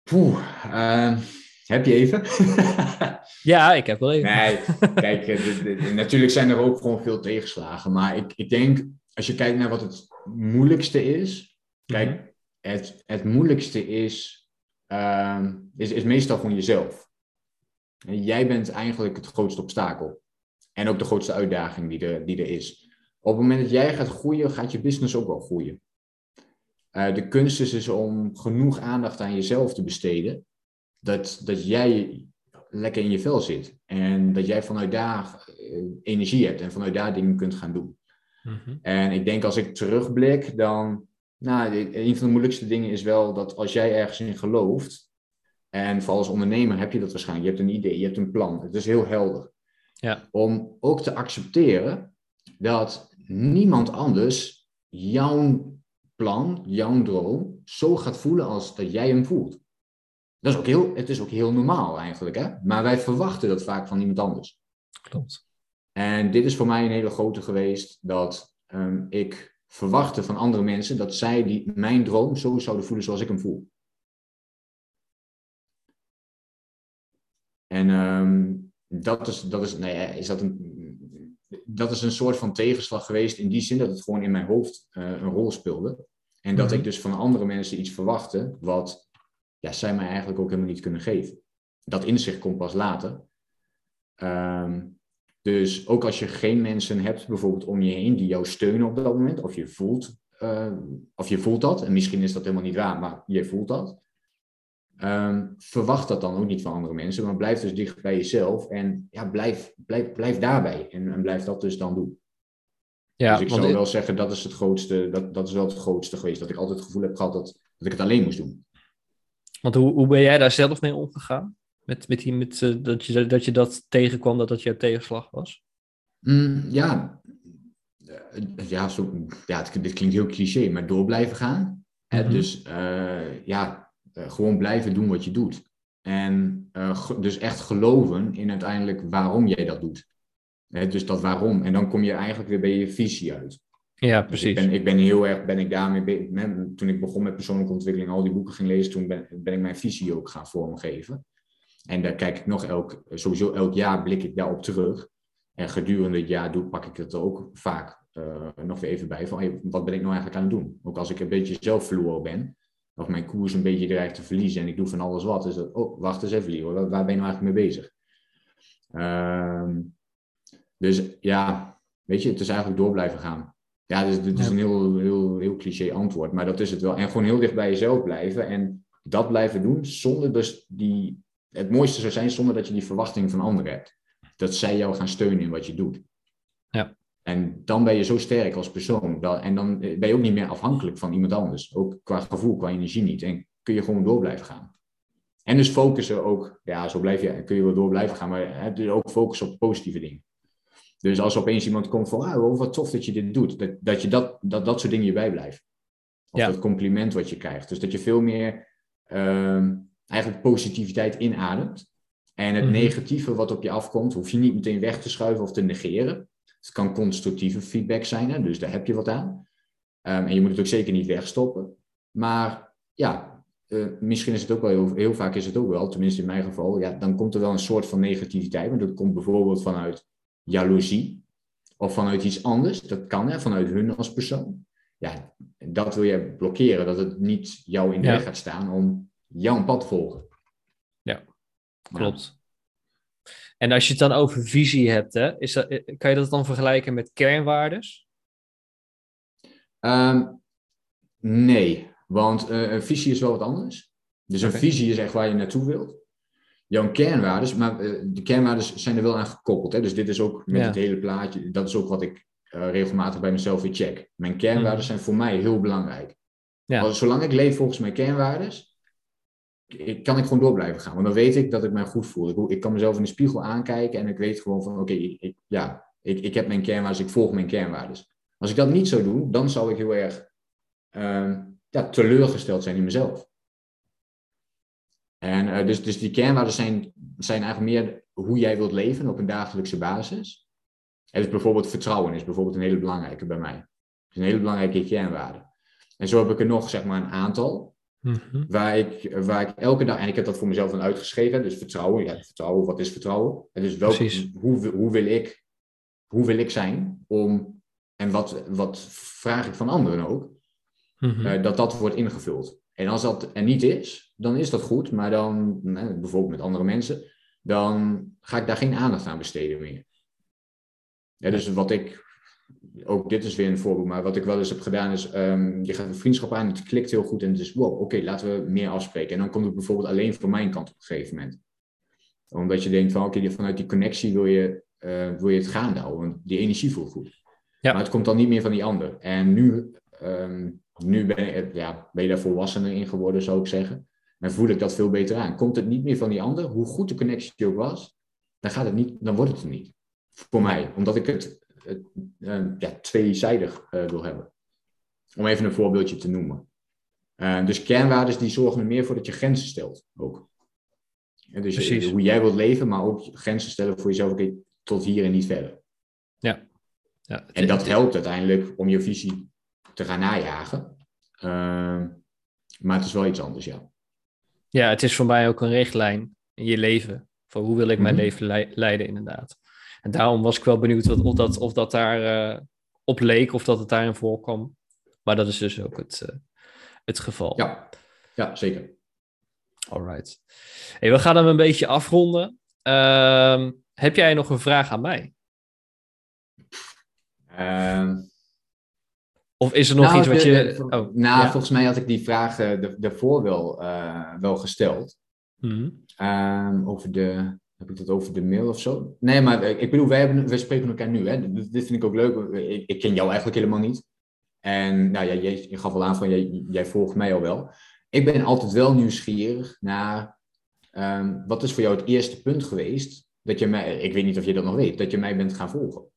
Poeh, uh, heb je even? ja, ik heb wel even. Nee, kijk, eh, natuurlijk zijn er ook gewoon veel tegenslagen. Maar ik, ik denk, als je kijkt naar wat het moeilijkste is. Kijk, mhm. het, het moeilijkste is, uh, is, is meestal gewoon jezelf. En jij bent eigenlijk het grootste obstakel. En ook de grootste uitdaging die er, die er is. Op het moment dat jij gaat groeien, gaat je business ook wel groeien. Uh, de kunst is dus om genoeg aandacht aan jezelf te besteden dat, dat jij lekker in je vel zit. En dat jij vanuit daar eh, energie hebt en vanuit daar dingen kunt gaan doen. Mhm. En ik denk als ik terugblik, dan. Nou, een van de moeilijkste dingen is wel dat als jij ergens in gelooft. En vooral als ondernemer heb je dat waarschijnlijk. Je hebt een idee, je hebt een plan. Het is heel helder. Ja. Om ook te accepteren dat niemand anders jouw plan, jouw droom, zo gaat voelen als dat jij hem voelt. Dat is ook heel, het is ook heel normaal eigenlijk, hè? maar wij verwachten dat vaak van iemand anders. Klopt. En dit is voor mij een hele grote geweest, dat um, ik verwachtte van andere mensen dat zij die, mijn droom zo zouden voelen zoals ik hem voel. En um, dat is, dat is, nee, is dat een, dat is een soort van tegenslag geweest in die zin dat het gewoon in mijn hoofd uh, een rol speelde. En dat Mhm. ik dus van andere mensen iets verwachtte wat ja, zij mij eigenlijk ook helemaal niet kunnen geven. Dat inzicht komt pas later. Ehm, dus ook als je geen mensen hebt, bijvoorbeeld om je heen, die jou steunen op dat moment, of je voelt, eh, of je voelt dat, en misschien is dat helemaal niet waar, maar je voelt dat. Ehm, verwacht dat dan ook niet van andere mensen, maar blijf dus dicht bij jezelf en ja, blijf, blijf, blijf daarbij en, en blijf dat dus dan doen. Ja, dus ik zou wel zeggen, dat is het grootste, dat, dat is wel het grootste geweest, dat ik altijd het gevoel heb gehad dat, dat ik het alleen moest doen. Want hoe, hoe ben jij daar zelf mee omgegaan? Met, met die, met, eh, dat, je, dat je dat tegenkwam, dat dat jouw tegenslag was? Mm, ja, Eh, ja, zo, ja het, dit klinkt heel cliché, maar door blijven gaan. Hè, Mhm. Dus eh, ja, gewoon blijven doen wat je doet. En dus echt geloven in uiteindelijk waarom jij dat doet. Hè, dus dat waarom. En dan kom je eigenlijk weer bij je visie uit. Ja, Dus precies. ik, ben, ik ben heel erg, ben ik daarmee be- met- Toen ik begon met persoonlijke ontwikkeling, al die boeken ging lezen, toen ben, ben ik mijn visie ook gaan vormgeven. En daar kijk ik nog elk, sowieso elk jaar blik ik daarop terug. En gedurende het jaar doe, pak ik het er ook vaak eh, nog weer even bij van, hey, wat ben ik nou eigenlijk aan het doen? Ook als ik een beetje zelf verloren ben, of mijn koers een beetje dreigt te verliezen en ik doe van alles wat, is dat, oh, wacht eens even, Leo, waar, waar ben je nou eigenlijk mee bezig? Ehm, dus ja, weet je, het is eigenlijk door blijven gaan. Ja, dus dit is een heel, heel, heel cliché antwoord, maar dat is het wel. En gewoon heel dicht bij jezelf blijven en dat blijven doen zonder dus die... Het mooiste zou zijn zonder dat je die verwachting van anderen hebt. Dat zij jou gaan steunen in wat je doet. Ja. En dan ben je zo sterk als persoon. En dan ben je ook niet meer afhankelijk van iemand anders. Ook qua gevoel, qua energie niet. En kun je gewoon door blijven gaan. En dus focussen ook, ja, zo blijf je, kun je wel door blijven gaan, maar hè, dus ook focussen op positieve dingen. Dus als opeens iemand komt van, ah, wow, wat tof dat je dit doet, dat, dat je dat, dat, dat soort dingen je bijblijft. Of Ja. dat compliment wat je krijgt. Dus dat je veel meer ehm, eigenlijk positiviteit inademt. En het Mhm. negatieve wat op je afkomt, hoef je niet meteen weg te schuiven of te negeren. Het kan constructieve feedback zijn, hè, dus daar heb je wat aan. Ehm, en je moet het ook zeker niet wegstoppen. Maar ja, eh, misschien is het ook wel heel, heel vaak is het ook wel, tenminste in mijn geval, ja, dan komt er wel een soort van negativiteit. Maar dat komt bijvoorbeeld vanuit jaloezie of vanuit iets anders. Dat kan, hè, vanuit hun als persoon. Ja, dat wil je blokkeren, dat het niet jou in de Ja. weg gaat staan om jouw pad te volgen. Ja, Klopt. En als je het dan over visie hebt, hè, is dat, eh, kan je dat dan vergelijken met kernwaardes? Ehm, nee, want eh, een visie is wel wat anders. Dus een visie is echt waar je naartoe wilt. Jouw kernwaardes, maar eh, de kernwaardes zijn er wel aan gekoppeld. Hè? Dus dit is ook met Ja. het hele plaatje, dat is ook wat ik eh, regelmatig bij mezelf weer check. Mijn kernwaarden Mhm. zijn voor mij heel belangrijk. Ja. Als- zolang ik leef volgens mijn kernwaardes, ik, kan ik gewoon door blijven gaan. Want dan weet ik dat ik mij goed voel. Ik, ik kan mezelf in de spiegel aankijken en ik weet gewoon van, oké, ik, ik- ja, ik, ik heb mijn kernwaardes, ik volg mijn kernwaardes. Als ik dat niet zou doen, dan zou ik heel erg ehm, ja, teleurgesteld zijn in mezelf. En eh, dus, dus die kernwaarden zijn, zijn eigenlijk meer hoe jij wilt leven op een dagelijkse basis. En dus bijvoorbeeld vertrouwen is bijvoorbeeld een hele belangrijke bij mij. Dat is een hele belangrijke kernwaarde. En zo heb ik er nog zeg maar een aantal. Mhm. Waar ik, waar ik elke dag, en ik heb dat voor mezelf dan uitgeschreven, dus vertrouwen, ja, vertrouwen, wat is vertrouwen? En dus welk, Precies. hoe, hoe, wil ik, hoe wil ik zijn om, en wat, wat vraag ik van anderen ook, Mhm. eh, dat dat wordt ingevuld. En als dat er niet is, dan is dat goed, maar dan, bijvoorbeeld met andere mensen, dan ga ik daar geen aandacht aan besteden meer. Ja, dus wat ik, ook dit is weer een voorbeeld, maar wat ik wel eens heb gedaan is, ehm, je gaat een vriendschap aan, het klikt heel goed en het is, wow, oké, laten we meer afspreken. En dan komt het bijvoorbeeld alleen van mijn kant op een gegeven moment. Omdat je denkt van, oké, vanuit die connectie wil je, eh, wil je het gaande houden, want die energie voelt goed. Ja. Maar het komt dan niet meer van die ander. En nu, ehm, nu ben, ik, ja, ben je daar volwassener in geworden, zou ik zeggen. En voel ik dat veel beter aan. Komt het niet meer van die ander, hoe goed de connectie ook was, dan, gaat het niet, dan wordt het er niet. Voor mij, omdat ik het, het eh, ja, tweezijdig eh, wil hebben. Om even een voorbeeldje te noemen. Eh, dus kernwaarden die zorgen er meer voor dat je grenzen stelt. Ook. En dus Precies. hoe jij wilt leven, maar ook grenzen stellen voor jezelf. Oké, tot hier en niet verder. Ja. ja. En dat helpt uiteindelijk om je visie te gaan najagen. Ehm, maar het is wel iets anders, ja. Ja, het is voor mij ook een richtlijn in je leven. Van hoe wil ik mijn mhm. leven leiden, inderdaad. En daarom was ik wel benieuwd wat, of, dat, of dat daar uh, op leek, of dat het daarin voorkwam. Maar dat is dus ook het, uh, het geval. Ja, ja zeker. Alright. Hey, we gaan hem een beetje afronden. Uh, heb jij nog een vraag aan mij? Uh, of is er nog nou, iets wat je. oh, nou, volgens mij had ik die vraag uh, daarvoor wel, uh, wel gesteld. Mm -hmm. over de. Heb ik dat over de mail of zo? Nee, maar ik bedoel, wij, hebben, wij spreken elkaar nu. Hè? Dit, vind ik ook leuk. Ik, ik, ken jou eigenlijk helemaal niet. En nou, ja, jij, je gaf al aan van jij, jij volgt mij al wel. Ik ben altijd wel nieuwsgierig naar. Um, wat is voor jou het eerste punt geweest dat je mij, ik weet niet of je dat nog weet, dat je mij bent gaan volgen?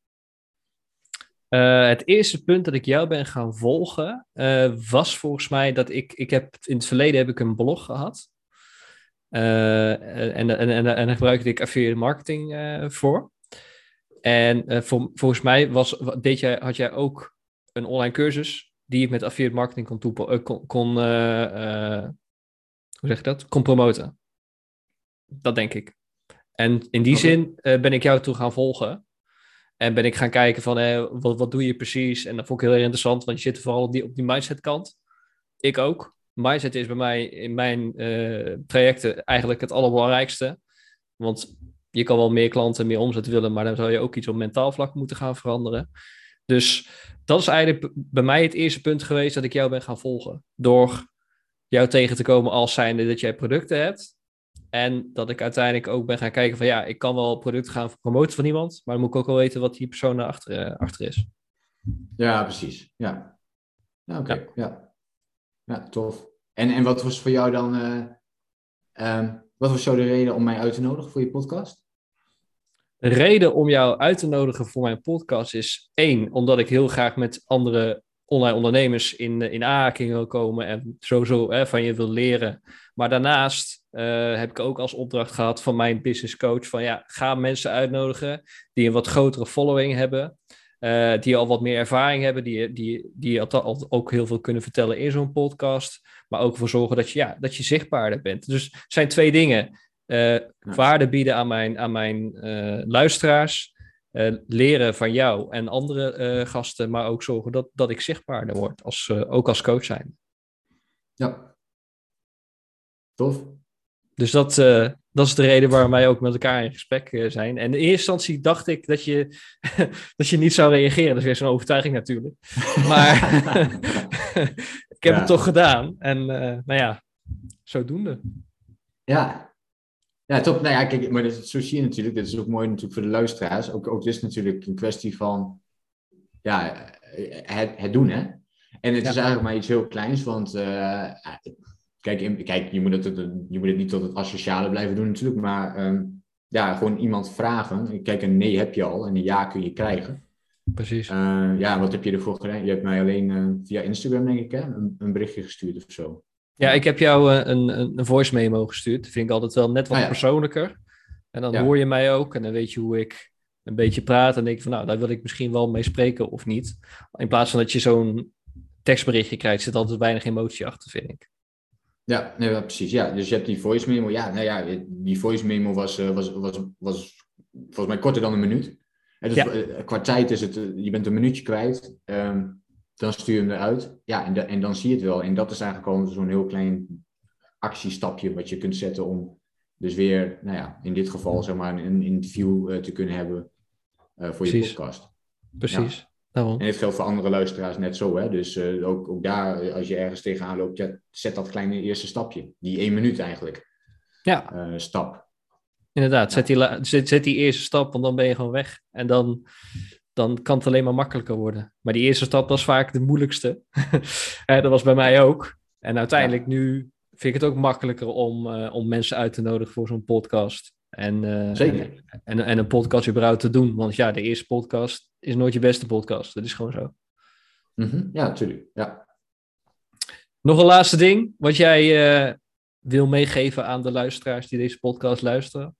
Uh, het eerste punt dat ik jou ben gaan volgen uh, was volgens mij dat ik, ik heb, in het verleden heb ik een blog gehad. Uh, en, en, en, en daar gebruikte ik affiliate marketing voor. En volgens mij was, deed jij, had jij ook een online cursus die ik met affiliate marketing kon, toepa- kon, kon hoe zeg je dat? Kon promoten. Dat denk ik. En in die zin ben ik jou toe gaan volgen. En ben ik gaan kijken van eh, wat, wat doe je precies? En dat vond ik heel interessant, want je zit vooral op die, op die mindset kant. Ik ook. Mindset is bij mij in mijn uh, trajecten eigenlijk het allerbelangrijkste. Want je kan wel meer klanten, meer omzet willen, maar dan zou je ook iets op mentaal vlak moeten gaan veranderen. Dus dat is eigenlijk bij mij het eerste punt geweest dat ik jou ben gaan volgen. Door jou tegen te komen als zijnde dat jij producten hebt. En dat ik uiteindelijk ook ben gaan kijken van ja, ik kan wel producten gaan promoten van iemand, maar dan moet ik ook wel weten wat die persoon erachter uh, achter is. Ja, precies. Ja, ja oké. Ja. ja. tof. En, en wat was voor jou dan, uh, wat was jou de reden om mij uit te nodigen voor je podcast? De reden om jou uit te nodigen voor mijn podcast is één, omdat ik heel graag met andere online ondernemers in, in aanraking wil komen en sowieso hè, van je wil leren. Maar daarnaast uh, heb ik ook als opdracht gehad van mijn business coach van ja, ga mensen uitnodigen die een wat grotere following hebben. Uh, die al wat meer ervaring hebben, die, die, die al, ook heel veel kunnen vertellen in zo'n podcast. Maar ook voor zorgen dat je, ja, dat je zichtbaarder bent. Dus het zijn twee dingen. Uh, waarde bieden aan mijn, aan mijn luisteraars. leren van jou en andere gasten. Maar ook zorgen dat, dat ik zichtbaarder word. Als, ook als coach zijn. Ja. Tof. Dus dat, uh, dat is de reden waarom wij ook met elkaar in gesprek uh, zijn. En in eerste instantie dacht ik dat je, dat je niet zou reageren. Dat is weer zo'n overtuiging natuurlijk. Maar ik heb het toch gedaan. En uh, nou ja, zodoende. Ja. Ja, top. Nou ja, kijk, maar dat, zo zie je natuurlijk. Dit is ook mooi natuurlijk voor de luisteraars. Ook, ook dit is natuurlijk een kwestie van ja, het, het doen, hè. En het is eigenlijk maar iets heel kleins, want Kijk, kijk je, moet het, je moet het niet tot het asociale blijven doen natuurlijk, maar um, ja, gewoon iemand vragen. Kijk, een nee heb je al en een ja kun je krijgen. Precies. Uh, ja, wat heb je ervoor gedaan? Je hebt mij alleen uh, via Instagram, denk ik, hè, een, een, berichtje gestuurd of zo. Ja, ik heb jou uh, een, een, voice memo gestuurd. Dat vind ik altijd wel net wat ah, ja. persoonlijker. En dan ja. hoor je mij ook en dan weet je hoe ik een beetje praat. En denk ik van, nou, daar wil ik misschien wel mee spreken of niet. In plaats van dat je zo'n tekstberichtje krijgt, zit altijd weinig emotie achter, vind ik. Ja, nee, precies. Ja, dus je hebt die voice memo. Ja, nou ja, die voice memo was, uh, was, was, was volgens mij korter dan een minuut. En dus, ja. uh, qua tijd is het, uh, je bent een minuutje kwijt. Um, dan stuur je hem eruit. Ja, en, de, en dan zie je het wel. En dat is eigenlijk al zo'n heel klein actiestapje wat je kunt zetten om dus weer, nou ja, in dit geval zeg maar een interview te kunnen hebben voor je podcast. Precies. En het geldt voor andere luisteraars net zo. Hè? Dus uh, ook, ook daar, als je ergens tegenaan loopt, ja, zet dat kleine eerste stapje. Die één minuut eigenlijk. Ja. Uh, stap. Inderdaad, zet, die, zet, zet die eerste stap, want dan ben je gewoon weg. En dan, dan kan het alleen maar makkelijker worden. Maar die eerste stap was vaak de moeilijkste. dat was bij mij ook. En uiteindelijk ja. nu vind ik het ook makkelijker om, uh, om mensen uit te nodigen voor zo'n podcast. En, uh, Zeker. En, en, een podcast überhaupt te doen. Want ja, de eerste podcast is nooit je beste podcast. Dat is gewoon zo. Mm -hmm. Ja, natuurlijk. Ja. Nog een laatste ding wat jij uh, wil meegeven aan de luisteraars die deze podcast luisteren?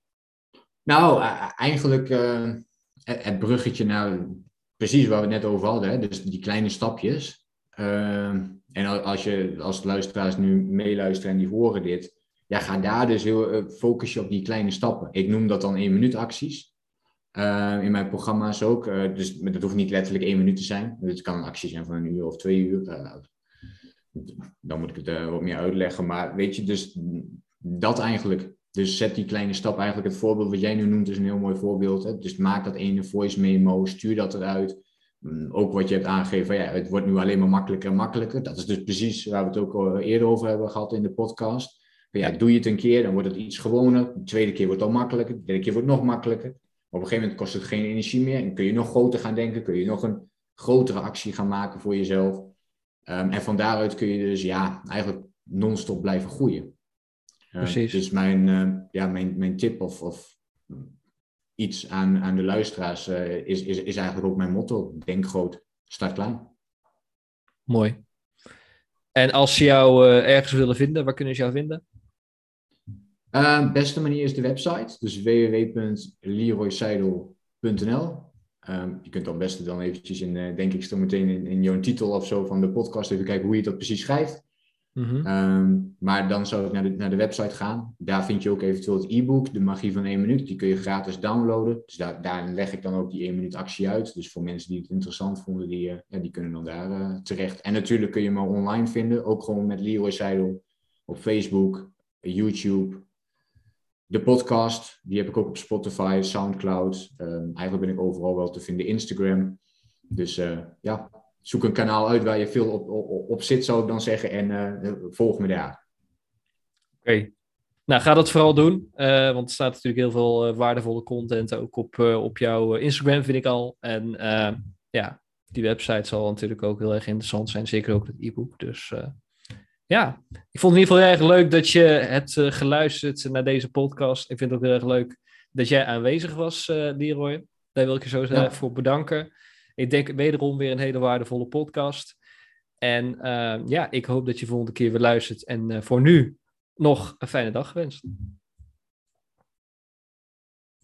Nou, eigenlijk uh, het bruggetje naar precies waar we het net over hadden. Hè? Dus die kleine stapjes. en als, je, als luisteraars nu meeluisteren en die horen dit ja, ga daar dus heel uh, focus je op die kleine stappen. Ik noem dat dan één minuut acties. Uh, in mijn programma's ook. Uh, dus dat hoeft niet letterlijk één minuut te zijn. Het kan een actie zijn van een uur of twee uur. dan moet ik het wat meer uitleggen. Maar weet je, dus dat eigenlijk. Dus zet die kleine stap eigenlijk. Het voorbeeld wat jij nu noemt is een heel mooi voorbeeld. Hè? Dus maak dat ene voice memo. Stuur dat eruit. Mm, ook wat je hebt aangegeven, ja, het wordt nu alleen maar makkelijker en makkelijker. Dat is dus precies waar we het ook eerder over hebben gehad in de podcast. Ja, doe je het een keer, dan wordt het iets gewoner. De tweede keer wordt het al makkelijker. De derde keer wordt het nog makkelijker. Op een gegeven moment kost het geen energie meer. En kun je nog groter gaan denken. Kun je nog een grotere actie gaan maken voor jezelf. Um, en van daaruit kun je dus ja, eigenlijk non-stop blijven groeien. Uh, Precies. Dus mijn, uh, ja, mijn, mijn tip of, of iets aan, aan de luisteraars uh, is, is, is eigenlijk ook mijn motto. Denk groot, start klein. Mooi. En als ze jou uh, ergens willen vinden, waar kunnen ze jou vinden? Uh, beste manier is de website, dus www.leroyseidel.nl. Um, je kunt dan best dan eventjes in, uh, denk ik, zo meteen in, in jouw titel of zo van de podcast even kijken hoe je dat precies schrijft. Mm um, maar dan zou ik naar de, naar de website gaan. Daar vind je ook eventueel het e-book, De Magie van 1 Minuut. Die kun je gratis downloaden. Dus daar, daar leg ik dan ook die 1 minuut actie uit. Dus voor mensen die het interessant vonden, die, uh, ja, die kunnen dan daar uh, terecht. En natuurlijk kun je me online vinden. Ook gewoon met Leroy Seidel op Facebook, YouTube, de podcast, die heb ik ook op Spotify, Soundcloud. Um, eigenlijk ben ik overal wel te vinden. Instagram. Dus uh, ja, zoek een kanaal uit waar je veel op, op, zit, zou ik dan zeggen. En uh, volg me daar. Oké. Nou, ga dat vooral doen. Uh, want er staat natuurlijk heel veel waardevolle content ook op, op jouw Instagram, vind ik al. En ja, die website zal natuurlijk ook heel erg interessant zijn. Zeker ook het e-book. Dus ja, ik vond het in ieder geval heel erg leuk dat je hebt uh, geluisterd naar deze podcast. Ik vind het ook heel erg leuk dat jij aanwezig was, uh, Leroy. Daar wil ik je zo ja. voor bedanken. Ik denk wederom weer een hele waardevolle podcast. En uh, ja, ik hoop dat je volgende keer weer luistert. En voor nu nog een fijne dag gewenst.